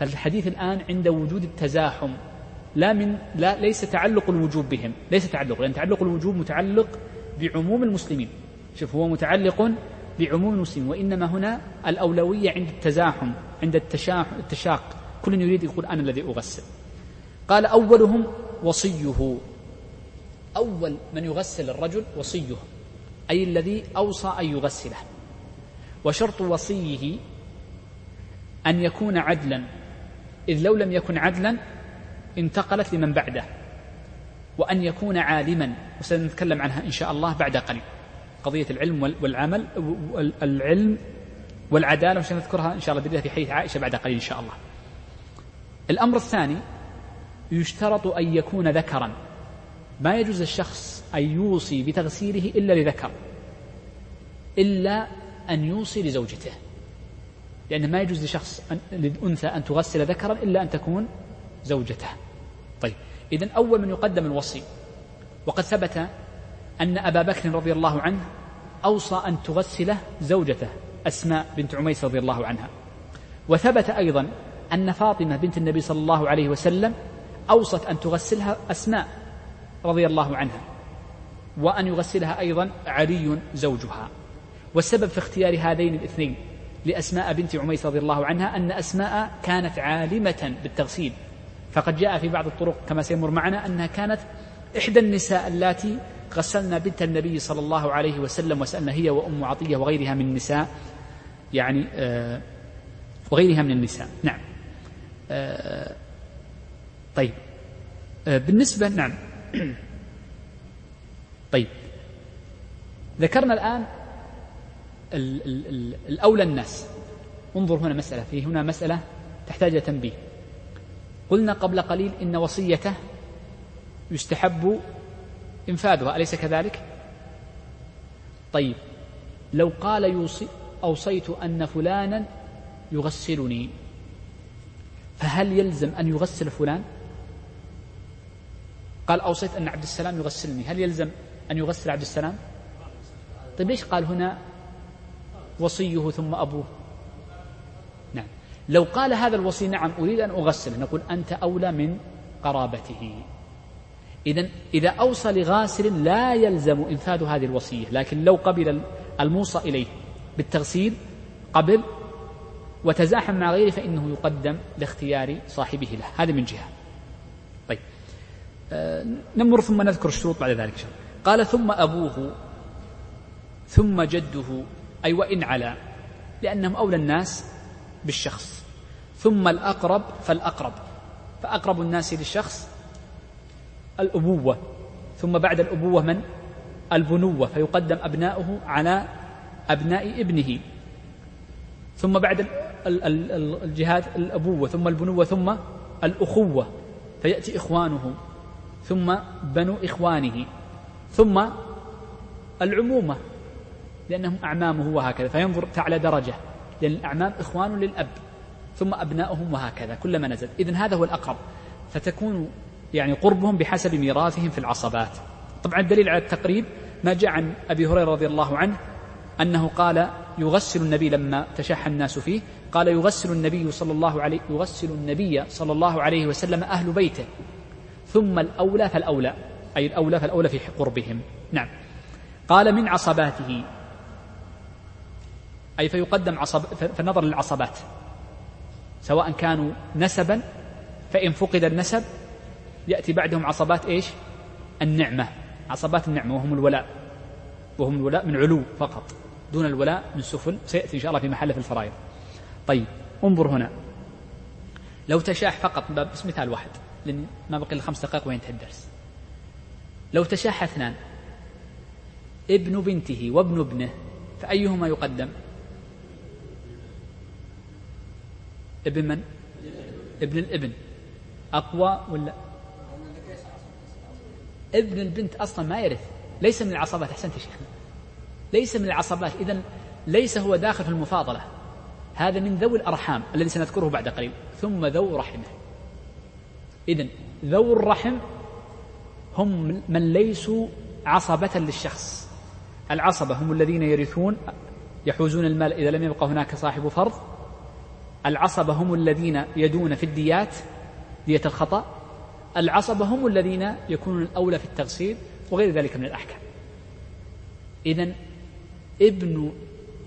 فالحديث الآن عند وجود التزاحم لا من لا ليس تعلق الوجوب بهم ليس تعلق لأن تعلق الوجوب متعلق بعموم المسلمين. شوف هو متعلق بعموم المسلمين وإنما هنا الأولوية عند التزاحم عند التشاق. كل يريد يقول أنا الذي أغسل. قال أولهم وصيه. أول من يغسل الرجل وصيه أي الذي أوصى أن يغسله. وشرط وصيه أن يكون عدلا. إذ لو لم يكن عدلا انتقلت لمن بعده. وأن يكون عالما وسنتكلم عنها إن شاء الله بعد قليل. قضية العلم والعمل العلم والعدالة وسنذكرها إن شاء الله بإذن في حديث عائشة بعد قليل إن شاء الله. الأمر الثاني يشترط أن يكون ذكرا. ما يجوز الشخص أن يوصي بتغسيله إلا لذكر إلا أن يوصي لزوجته. لأن ما يجوز لشخص أن للأنثى أن تغسل ذكرا إلا أن تكون زوجته طيب إذا أول من يقدم الوصي. وقد ثبت أن أبا بكر رضي الله عنه أوصى أن تغسله زوجته أسماء بنت عميس رضي الله عنها. وثبت أيضا أن فاطمة بنت النبي صلى الله عليه وسلم أوصت أن تغسلها أسماء رضي الله عنها وأن يغسلها أيضا علي زوجها. والسبب في اختيار هذين الاثنين لأسماء بنت عميس رضي الله عنها أن أسماء كانت عالمة بالتغسيل. فقد جاء في بعض الطرق كما سيمر معنا أنها كانت إحدى النساء اللاتي غسلنا بنت النبي صلى الله عليه وسلم وسألنا هي وأم عطية وغيرها من النساء يعني آه وغيرها من النساء. نعم. آه طيب. آه بالنسبة نعم. طيب. ذكرنا الآن الأولى الناس انظر هنا مسألة في هنا مسألة تحتاج تنبيه قلنا قبل قليل إن وصيته يستحب إنفاذها أليس كذلك؟ طيب لو قال يوصي أوصيت أن فلانا يغسلني فهل يلزم أن يغسل فلان؟ قال أوصيت أن عبد السلام يغسلني هل يلزم أن يغسل عبد السلام؟ طيب ليش قال هنا وصيه ثم أبوه. نعم. لو قال هذا الوصي نعم أريد أن أغسله. نقول أنت أولى من قرابته. إذا إذا أوصى لغاسل لا يلزم إنفاذ هذه الوصية. لكن لو قبل الموصى إليه بالتغسيل قبل وتزاحم مع غيره فإنه يقدم لاختيار صاحبه له. هذا من جهة. طيب. آه نمر ثم نذكر الشروط بعد ذلك. قال ثم أبوه ثم جده أي وإن علا لأنهم أولى الناس بالشخص. ثم الأقرب فالأقرب. فأقرب الناس للشخص الأبوة. ثم بعد الأبوة من؟ البنوة. فيقدم أبناؤه على أبناء ابنه. ثم بعد الجهاد الأبوة. ثم البنوة. ثم الأخوة. فيأتي إخوانه. ثم بنو إخوانه. ثم العمومة. لأنهم أعمامه وهكذا فينظر تعالى درجة. لأن الأعمام إخوان للأب ثم أبناؤهم وهكذا كلما نزل. إذن هذا هو الأقرب. فتكون يعني قربهم بحسب ميراثهم في العصبات. طبعا الدليل على التقريب ما جاء عن أبي هريرة رضي الله عنه أنه قال يغسل النبي لما تشح الناس فيه. قال يغسل النبي صلى الله عليه يغسل النبي صلى الله عليه وسلم أهل بيته. ثم الأولى فالأولى أي الأولى فالأولى في قربهم نعم. قال من عصباته. أي فيقدم عصب فالنظر للعصبات. سواء كانوا نسبا فإن فقد النسب يأتي بعدهم عصبات إيش؟ النعمة. عصبات النعمة وهم الولاء. وهم الولاء من علو فقط. دون الولاء من سفل سيأتي إن شاء الله في محله في الفرائض. طيب انظر هنا. لو تشاح فقط بس مثال واحد لأن ما بقي إلا خمس دقائق وينتهي الدرس. لو تشاح اثنان ابن بنته وابن ابنه فأيهما يقدم؟ ابن من؟ ابن الابن. أقوى ولا؟ ابن البنت أصلا ما يرث. ليس من العصبات أحسنت يا شيخنا ليس من العصبات إذا ليس هو داخل في المفاضلة. هذا من ذوي الأرحام الذي سنذكره بعد قليل. ثم ذو رحمه إذا ذو الرحم هم من ليسوا عصبة للشخص. العصبة هم الذين يرثون يحوزون المال إذا لم يبقى هناك صاحب فرض العصبة هم الذين يدون في الديات دية الخطأ العصبة هم الذين يكونون الأولى في التغسيل وغير ذلك من الأحكام. إذا ابن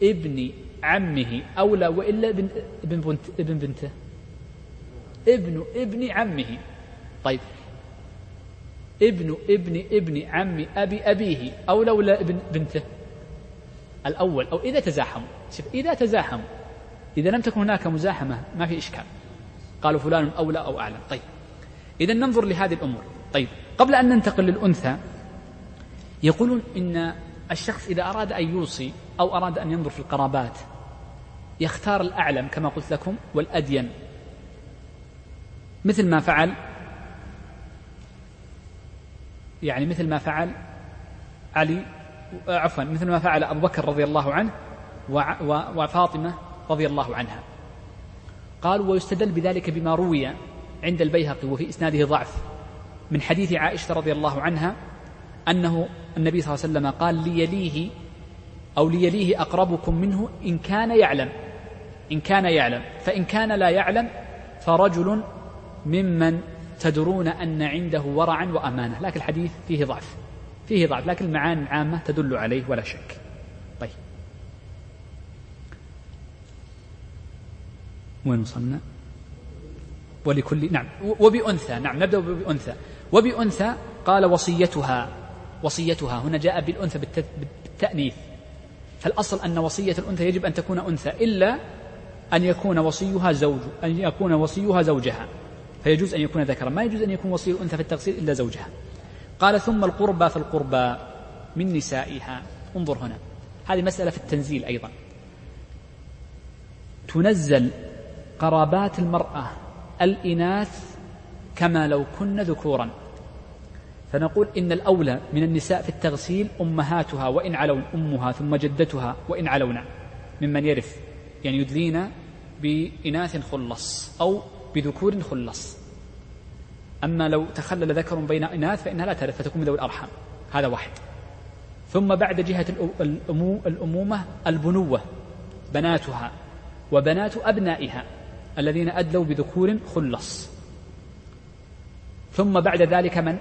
ابن عمه أولى وإلا ابن ابن بنت ابن بنته؟ ابن ابن عمه. طيب. ابن ابن ابن عم أبي أبيه أولى ولا ابن بنته؟ الأول. أو إذا تزاحموا. إذا تزاحموا إذا لم تكن هناك مزاحمة ما في إشكال. قالوا فلان أولى أو أعلم طيب. إذا ننظر لهذه الأمور. طيب. قبل أن ننتقل للأنثى يقولون إن الشخص إذا أراد أن يوصي أو أراد أن ينظر في القرابات يختار الأعلم كما قلت لكم والأدين. مثل ما فعل يعني مثل ما فعل علي عفوا مثل ما فعل أبو بكر رضي الله عنه وفاطمة رضي الله عنها. قالوا ويستدل بذلك بما روي عند البيهقي وفي إسناده ضعف. من حديث عائشة رضي الله عنها أنه النبي صلى الله عليه وسلم قال ليليه أو ليليه أقربكم منه إن كان يعلم. إن كان يعلم. فإن كان لا يعلم فرجل ممن تدرون أن عنده ورعا وأمانة. لكن الحديث فيه ضعف. فيه ضعف. لكن المعاني العامة تدل عليه ولا شك طيب وين وصلنا؟ ولكل نعم. وبأنثى نعم نبدأ بأنثى. وبأنثى قال وصيتها وصيتها. هنا جاء بالأنثى بالتأنيث. فالأصل أن وصية الأنثى يجب أن تكون أنثى إلا أن يكون وصيها زوج أن يكون وصيها زوجها. فيجوز أن يكون ذكرا. ما يجوز أن يكون وصي الأنثى في التغسيل إلا زوجها. قال ثم القربى فالقربى من نسائها. انظر هنا. هذه مسألة في التنزيل أيضا. تنزل قرابات المرأة الإناث كما لو كن ذكورا. فنقول إن الأولى من النساء في التغسيل أمهاتها وإن علون أمها ثم جدتها وإن علونا. ممن يرث يعني يدلين بإناث خلص أو بذكور خلص. أما لو تخلل ذكر بين إناث فإنها لا ترث فتكون من ذوي الأرحام. هذا واحد. ثم بعد جهة الأمومة البنوة بناتها وبنات أبنائها. الذين أدلوا بذكور خلص. ثم بعد ذلك من؟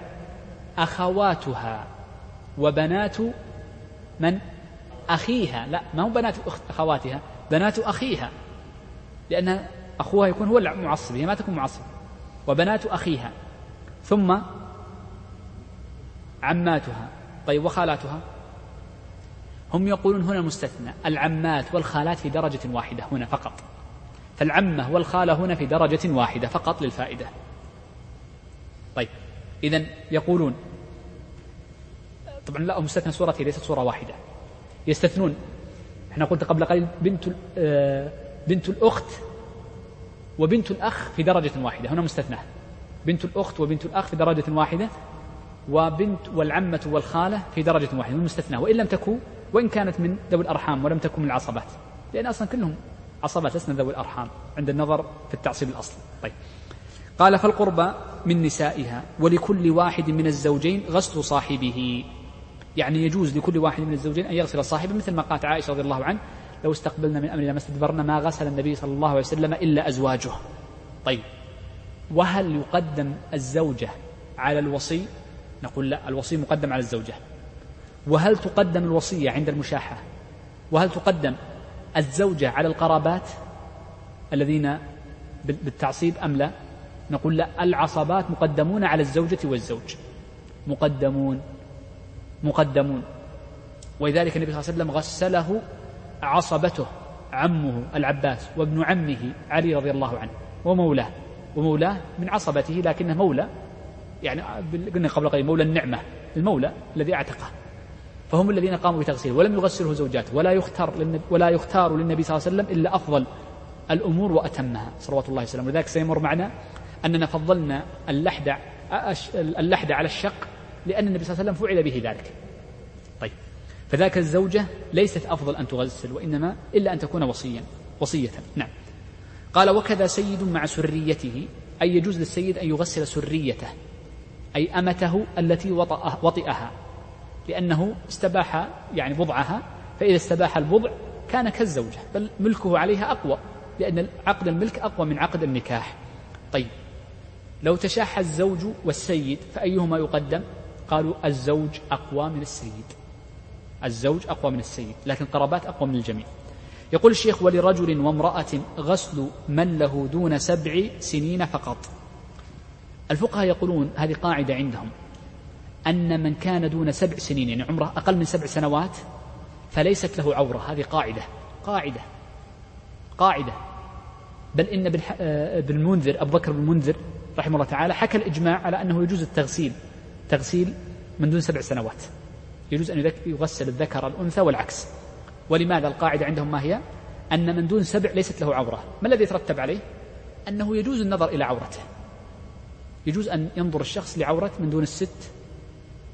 أخواتها. وبنات من؟ أخيها. لا ما هو بنات أخواتها بنات أخيها. لأن أخوها يكون هو المعصب هي ما تكون معصبة وبنات أخيها. ثم عماتها. طيب وخالاتها؟ هم يقولون هنا مستثنى. العمات والخالات في درجة واحدة هنا فقط. فالعمة والخالة هنا في درجة واحدة فقط للفائدة. طيب إذا يقولون طبعا لا مستثنى صورتي ليست صورة واحدة. يستثنون إحنا قلت قبل قليل بنت آه، بنت الأخت وبنت الأخ في درجة واحدة هنا مستثنى. بنت الأخت وبنت الأخ في درجة واحدة وبنت والعمة والخالة في درجة واحدة مستثنى. وإن لم تكن وإن كانت من ذوي الأرحام ولم تكن من العصبات لأن أصلا كلهم عصبات لسنا ذوي الأرحام عند النظر في التعصيب الأصلي. طيب. قال فالقربى من نسائها ولكل واحد من الزوجين غسل صاحبه. يعني يجوز لكل واحد من الزوجين أن يغسل صاحبه مثل ما قالت عائشة رضي الله عنه لو استقبلنا من أمرنا ما استدبرنا ما غسل النبي صلى الله عليه وسلم إلا أزواجه. طيب. وهل يقدم الزوجة على الوصي؟ نقول لا الوصي مقدم على الزوجة. وهل تقدم الوصية عند المشاحة؟ وهل تقدم الزوجة على القرابات الذين بالتعصيب أم لا؟ نقول لا العصبات مقدمون على الزوجة والزوج. مقدمون مقدمون. ولذلك النبي صلى الله عليه وسلم غسله عصبته عمه العباس وابن عمه علي رضي الله عنه ومولاه. ومولاه من عصبته لكنه مولى يعني قلنا قبل قليل مولى النعمة المولى الذي أعتقه. فهم الذين قاموا بتغسيله ولم يغسله زوجاته ولا يختار ولا يختار للنبي صلى الله عليه وسلم إلا أفضل الأمور وأتمها صلوات الله وسلامه. ولذلك سيمر معنا أننا فضلنا اللحد اللحد على الشق لأن النبي صلى الله عليه وسلم فعل به ذلك. طيب. فذاك الزوجة ليست أفضل أن تغسل وإنما إلا أن تكون وصيا وصية. نعم. قال وكذا سيد مع سريته أي يجوز للسيد أن يغسل سريته أي أمته التي وطئها. لأنه استباح يعني بضعها فإذا استباح البضع كان كالزوجة بل ملكه عليها أقوى لأن عقد الملك أقوى من عقد النكاح. طيب لو تشاح الزوج والسيد فأيهما يقدم؟ قالوا الزوج أقوى من السيد. الزوج أقوى من السيد لكن قرابات أقوى من الجميع. يقول الشيخ ولرجل وامرأة غسل من له دون سبع سنين فقط. الفقهاء يقولون هذه قاعدة عندهم. أن من كان دون سبع سنين يعني عمره أقل من سبع سنوات فليست له عورة. هذه قاعدة قاعدة قاعدة. بل إن ابن المنذر أبو بكر بن المنذر رحمه الله تعالى حكى الإجماع على أنه يجوز التغسيل تغسيل من دون سبع سنوات. يجوز أن يغسل الذكر الأنثى والعكس. ولماذا القاعدة عندهم ما هي؟ أن من دون سبع ليست له عورة. ما الذي يترتب عليه؟ أنه يجوز النظر إلى عورته. يجوز أن ينظر الشخص لعورة من دون الست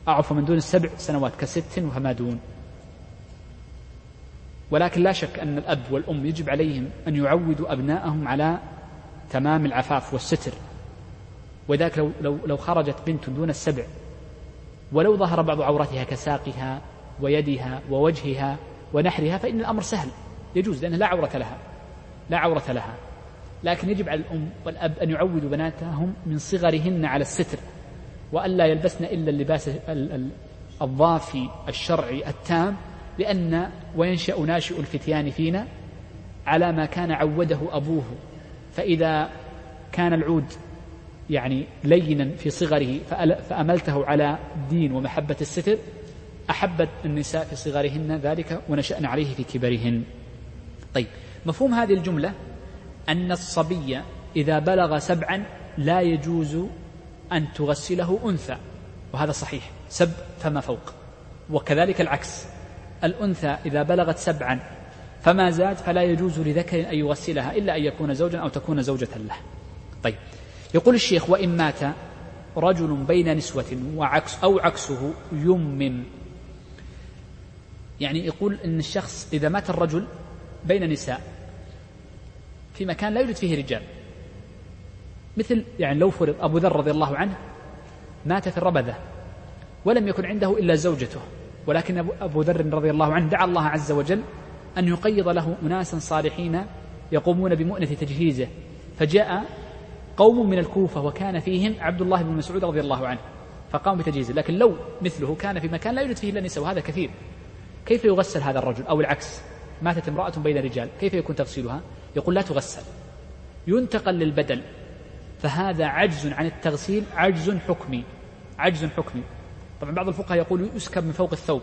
أعفو من دون السبع سنوات كست وما دون ولكن لا شك أن الأب والأم يجب عليهم أن يعودوا أبنائهم على تمام العفاف والستر. وذاك لو, لو, لو خرجت بنت دون السبع ولو ظهر بعض عورتها كساقها ويدها ووجهها ونحرها فإن الأمر سهل. يجوز لأنه لا عورة لها. لا عورة لها. لكن يجب على الأم والأب أن يعودوا بناتهم من صغرهن على الستر. وألا يلبسن إلا اللباس الضافي الشرعي التام لأن وينشأ ناشئ الفتيان فينا على ما كان عوده أبوه. فإذا كان العود يعني لينا في صغره فأملته على دين ومحبة الستر أحبت النساء في صغرهن ذلك ونشأن عليه في كبرهن. طيب مفهوم هذه الجملة أن الصبي إذا بلغ سبعا لا يجوز أن تغسله أنثى وهذا صحيح سب فما فوق. وكذلك العكس الأنثى إذا بلغت سبعا فما زاد فلا يجوز لذكر أن يغسلها إلا أن يكون زوجا أو تكون زوجة له. طيب يقول الشيخ وإن مات رجل بين نسوة وعكس أو عكسه يمم. يعني يقول أن الشخص إذا مات الرجل بين نساء في مكان لا يوجد فيه رجال. مثل يعني لو فرض أبو ذر رضي الله عنه مات في الربذة ولم يكن عنده إلا زوجته ولكن أبو ذر رضي الله عنه دعا الله عز وجل أن يقيض له أناسا صالحين يقومون بمؤنة تجهيزه. فجاء قوم من الكوفة وكان فيهم عبد الله بن مسعود رضي الله عنه فقاموا بتجهيزه. لكن لو مثله كان في مكان لا يوجد فيه إلا نساء وهذا كثير. كيف يغسل هذا الرجل؟ أو العكس ماتت امرأة بين رجال كيف يكون تغسيلها؟ يقول لا تغسل ينتقل للبدل. فهذا عجز عن التغسيل عجز حكمي عجز حكمي. طبعا بعض الفقهاء يقول يسكب من فوق الثوب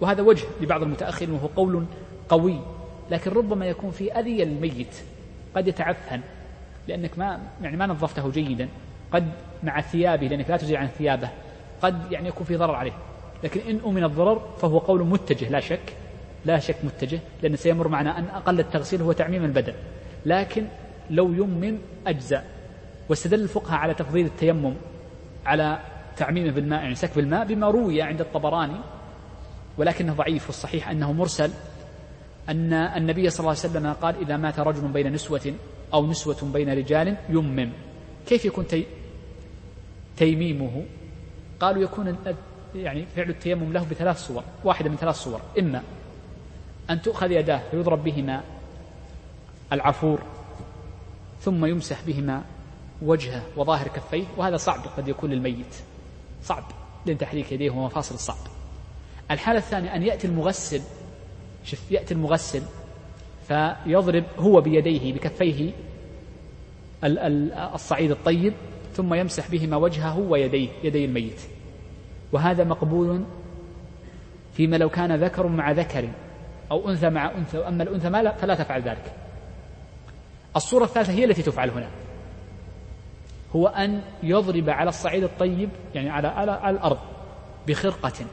وهذا وجه لبعض المتأخرين وهو قول قوي. لكن ربما يكون في أذية الميت قد يتعفن لأنك ما يعني ما نظفته جيدا قد مع ثيابه لأنك لا تزيل عن ثيابه قد يعني يكون في ضرر عليه. لكن إن أمن الضرر فهو قول متجه لا شك لا شك متجه لأن سيمر معنا أن أقل التغسيل هو تعميم البدن. لكن لو يمم أجزاء. واستدل الفقهاء على تفضيل التيمم على تعميمه بالماء يعني سكب الماء بما روي عند الطبراني ولكنه ضعيف والصحيح أنه مرسل أن النبي صلى الله عليه وسلم قال إذا مات رجل بين نسوة أو نسوة بين رجال يمم. كيف يكون تي تيميمه؟ قالوا يكون يعني فعل التيمم له بثلاث صور واحدة من ثلاث صور. إما أن تؤخذ يداه فيضرب بهما العفور ثم يمسح بهما وجهه وظاهر كفيه وهذا صعب قد يكون للميت. صعب لأن تحريك يديه ومفاصل الصعب. الحالة الثانية أن يأتي المغسل. شوف يأتي المغسل فيضرب هو بيديه بكفيه الصعيد الطيب ثم يمسح بهما وجهه ويديه يدي الميت. وهذا مقبول فيما لو كان ذكر مع ذكر أو أنثى مع أنثى وأما الأنثى فلا تفعل ذلك. الصورة الثالثة هي التي تفعل هنا. هو أن يضرب على الصعيد الطيب يعني على على, الأرض بخرقة.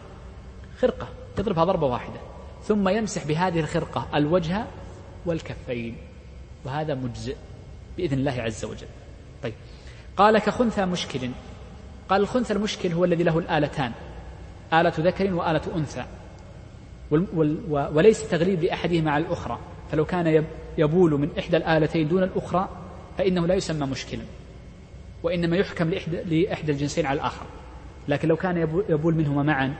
خرقة يضربها ضربة واحدة ثم يمسح بهذه الخرقة الوجه والكفين وهذا مجزئ بإذن الله عز وجل. طيب قال كخنثى مشكل. قال الخنثى المشكل هو الذي له الآلتان آلة ذكر وآلة أنثى وليس تغليب لأحدهما على الأخرى. فلو كان يبول من إحدى الآلتين دون الأخرى فإنه لا يسمى مشكلا. وإنما يحكم لإحدى, لإحدى الجنسين على الآخر. لكن لو كان يبول منهما معا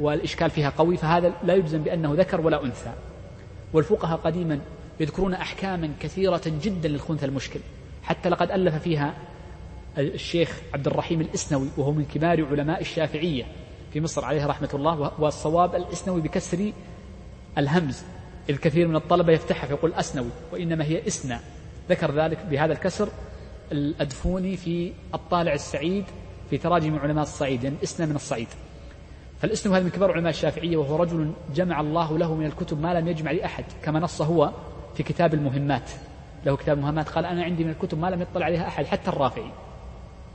والإشكال فيها قوي فهذا لا يجزم بأنه ذكر ولا أنثى. والفقهاء قديما يذكرون أحكاما كثيرة جدا للخنثى المشكل. حتى لقد ألف فيها الشيخ عبد الرحيم الإسنوي وهو من كبار علماء الشافعية في مصر عليه رحمة الله والصواب الإسنوي بكسر الهمز. الكثير من الطلبة يفتحها فيقول أسنوي وإنما هي إسنا ذكر ذلك بهذا الكسر الأدفوني في الطالع السعيد في تراجم علماء الصعيد يعني إسنا من الصعيد. فالإسنوي هذا من كبار علماء الشافعية وهو رجل جمع الله له من الكتب ما لم يجمع لأحد كما نص هو في كتاب المهمات. له كتاب المهمات قال أنا عندي من الكتب ما لم يطلع عليها أحد حتى الرافعي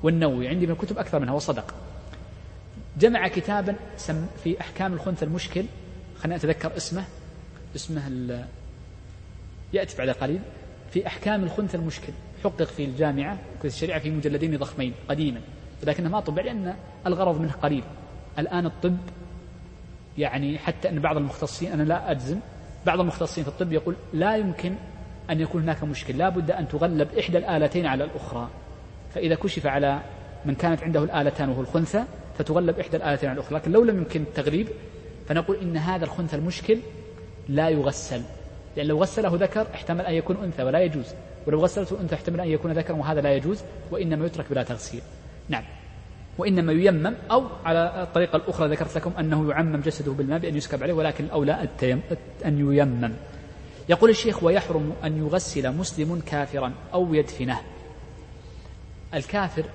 والنووي عندي من الكتب أكثر منها وصدق جمع كتابا في أحكام الخنث المشكل خلينا أتذكر اسمه اسمه يأتي بعد قليل في أحكام الخنث المشكل. حقق في الجامعة الشريعة في مجلدين ضخمين قديما. لكنه ما طبع لأن الغرض منه قليل. الآن الطب يعني حتى أن بعض المختصين أنا لا أجزم بعض المختصين في الطب يقول لا يمكن أن يكون هناك مشكل لا بد أن تغلب إحدى الآلتين على الأخرى. فإذا كشف على من كانت عنده الآلتان وهو الخنثى فتغلب إحدى الآلتين على الأخرى. لكن لو لم يمكن التغليب فنقول إن هذا الخنثى المشكل لا يغسل. لأن لو غسله ذكر احتمل أن يكون أنثى ولا يجوز. ولو غسلته أنثى احتمل أن يكون ذكر وهذا لا يجوز وإنما يترك بلا تغسيل. نعم. وإنما ييمم أو على الطريقة الأخرى ذكرت لكم أنه يعمم جسده بالماء بأن يسكب عليه ولكن الأولى أن ييمم. يقول الشيخ ويحرم أن يغسل مسلم كافرا أو يدفنه. الكافر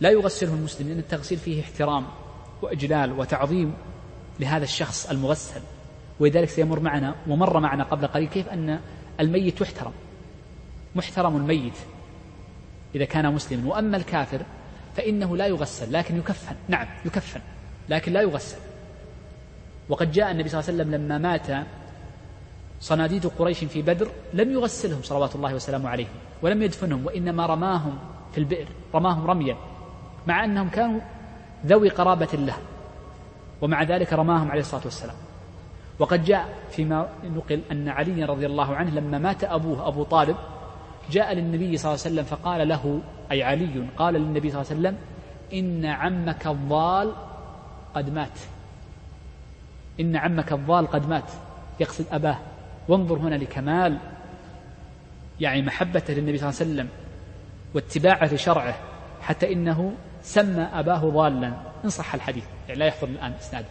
لا يغسله المسلم لأن التغسيل فيه احترام وإجلال وتعظيم لهذا الشخص المغسل. ولذلك سيمر معنا ومر معنا قبل قليل كيف أن الميت يحترم. محترم الميت إذا كان مسلما وأما الكافر فإنه لا يغسل لكن يكفن. نعم يكفن لكن لا يغسل. وقد جاء النبي صلى الله عليه وسلم لما مات صناديد قريش في بدر لم يغسلهم صلوات الله وسلامه عليهم ولم يدفنهم وإنما رماهم في البئر رماهم رميا مع أنهم كانوا ذوي قرابة له ومع ذلك رماهم عليه الصلاة والسلام. وقد جاء فيما نقل أن علي رضي الله عنه لما مات أبوه أبو طالب جاء للنبي صلى الله عليه وسلم فقال له أي علي قال للنبي صلى الله عليه وسلم إن عمك الضال قد مات. إن عمك الضال قد مات يقصد أباه. وانظر هنا لكمال يعني محبته للنبي صلى الله عليه وسلم واتباعه لشرعه حتى إنه سمى أباه ضالا. إن صح الحديث يعني لا يحضر الآن إسناده.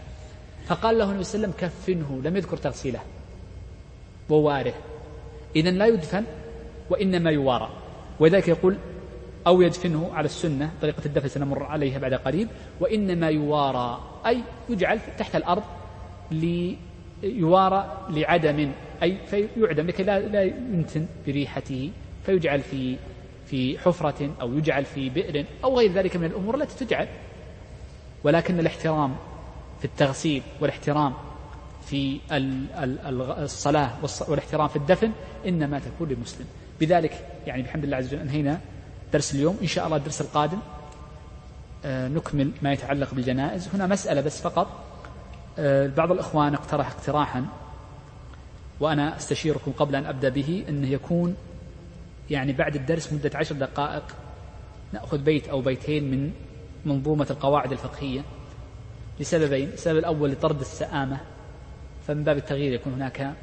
فقال له النبي صلى الله عليه وسلم كفنه لم يذكر تغسيله وواره إذا لا يدفن وإنما يوارى. ولذلك يقول أو يدفنه على السنة طريقة الدفن سنمر عليها بعد قريب. وإنما يوارى أي يجعل تحت الأرض ليوارى لعدم أي فيعدم لكي لا, لا ينتن بريحته فيجعل في في حفرة أو يجعل في بئر أو غير ذلك من الأمور التي تجعل. ولكن الاحترام في التغسيل والاحترام في الصلاة والاحترام في الدفن إنما تكون للمسلم. بذلك يعني بحمد الله عز وجل أنهينا درس اليوم. إن شاء الله الدرس القادم آه، نكمل ما يتعلق بالجنائز. هنا مسألة بس فقط. آه، بعض الإخوان اقترح اقتراحا وأنا أستشيركم قبل أن أبدأ به أنه يكون يعني بعد الدرس مدة عشر دقائق نأخذ بيت أو بيتين من منظومة القواعد الفقهية لسببين. السبب الأول لطرد السآمة فمن باب التغيير يكون هناك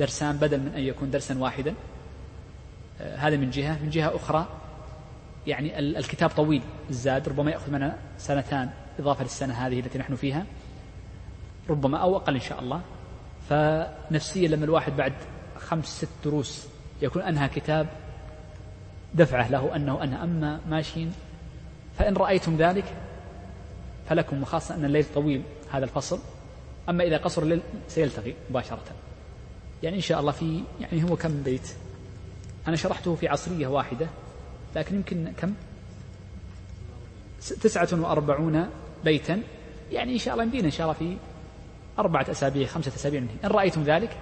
درسان بدل من أن يكون درسا واحدا. هذا من جهة. من جهة أخرى يعني الكتاب طويل الزاد ربما يأخذ منا سنتان إضافة للسنة هذه التي نحن فيها. ربما أو أقل إن شاء الله. فنفسيا لما الواحد بعد خمس ست دروس يكون أنهى كتاب دفعة له أنه أنهى. أما ماشيين فإن رأيتم ذلك فلكم وخاصة أن الليل طويل هذا الفصل. أما إذا قصر الليل سيلتغي مباشرة. يعني إن شاء الله في يعني هو كم بيت؟ أنا شرحته في عصرية واحدة لكن يمكن كم؟ تسعة وأربعون بيتا. يعني إن شاء الله يمدينا إن شاء الله في أربعة أسابيع خمسة أسابيع. منه إن رأيتم ذلك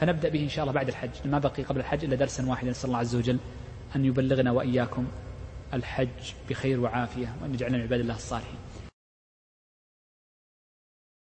فنبدأ به إن شاء الله بعد الحج. ما بقي قبل الحج إلا درسا واحدا. نسأل الله عز وجل أن يبلغنا وإياكم الحج بخير وعافية وأن يجعلنا من عباد الله الصالحين.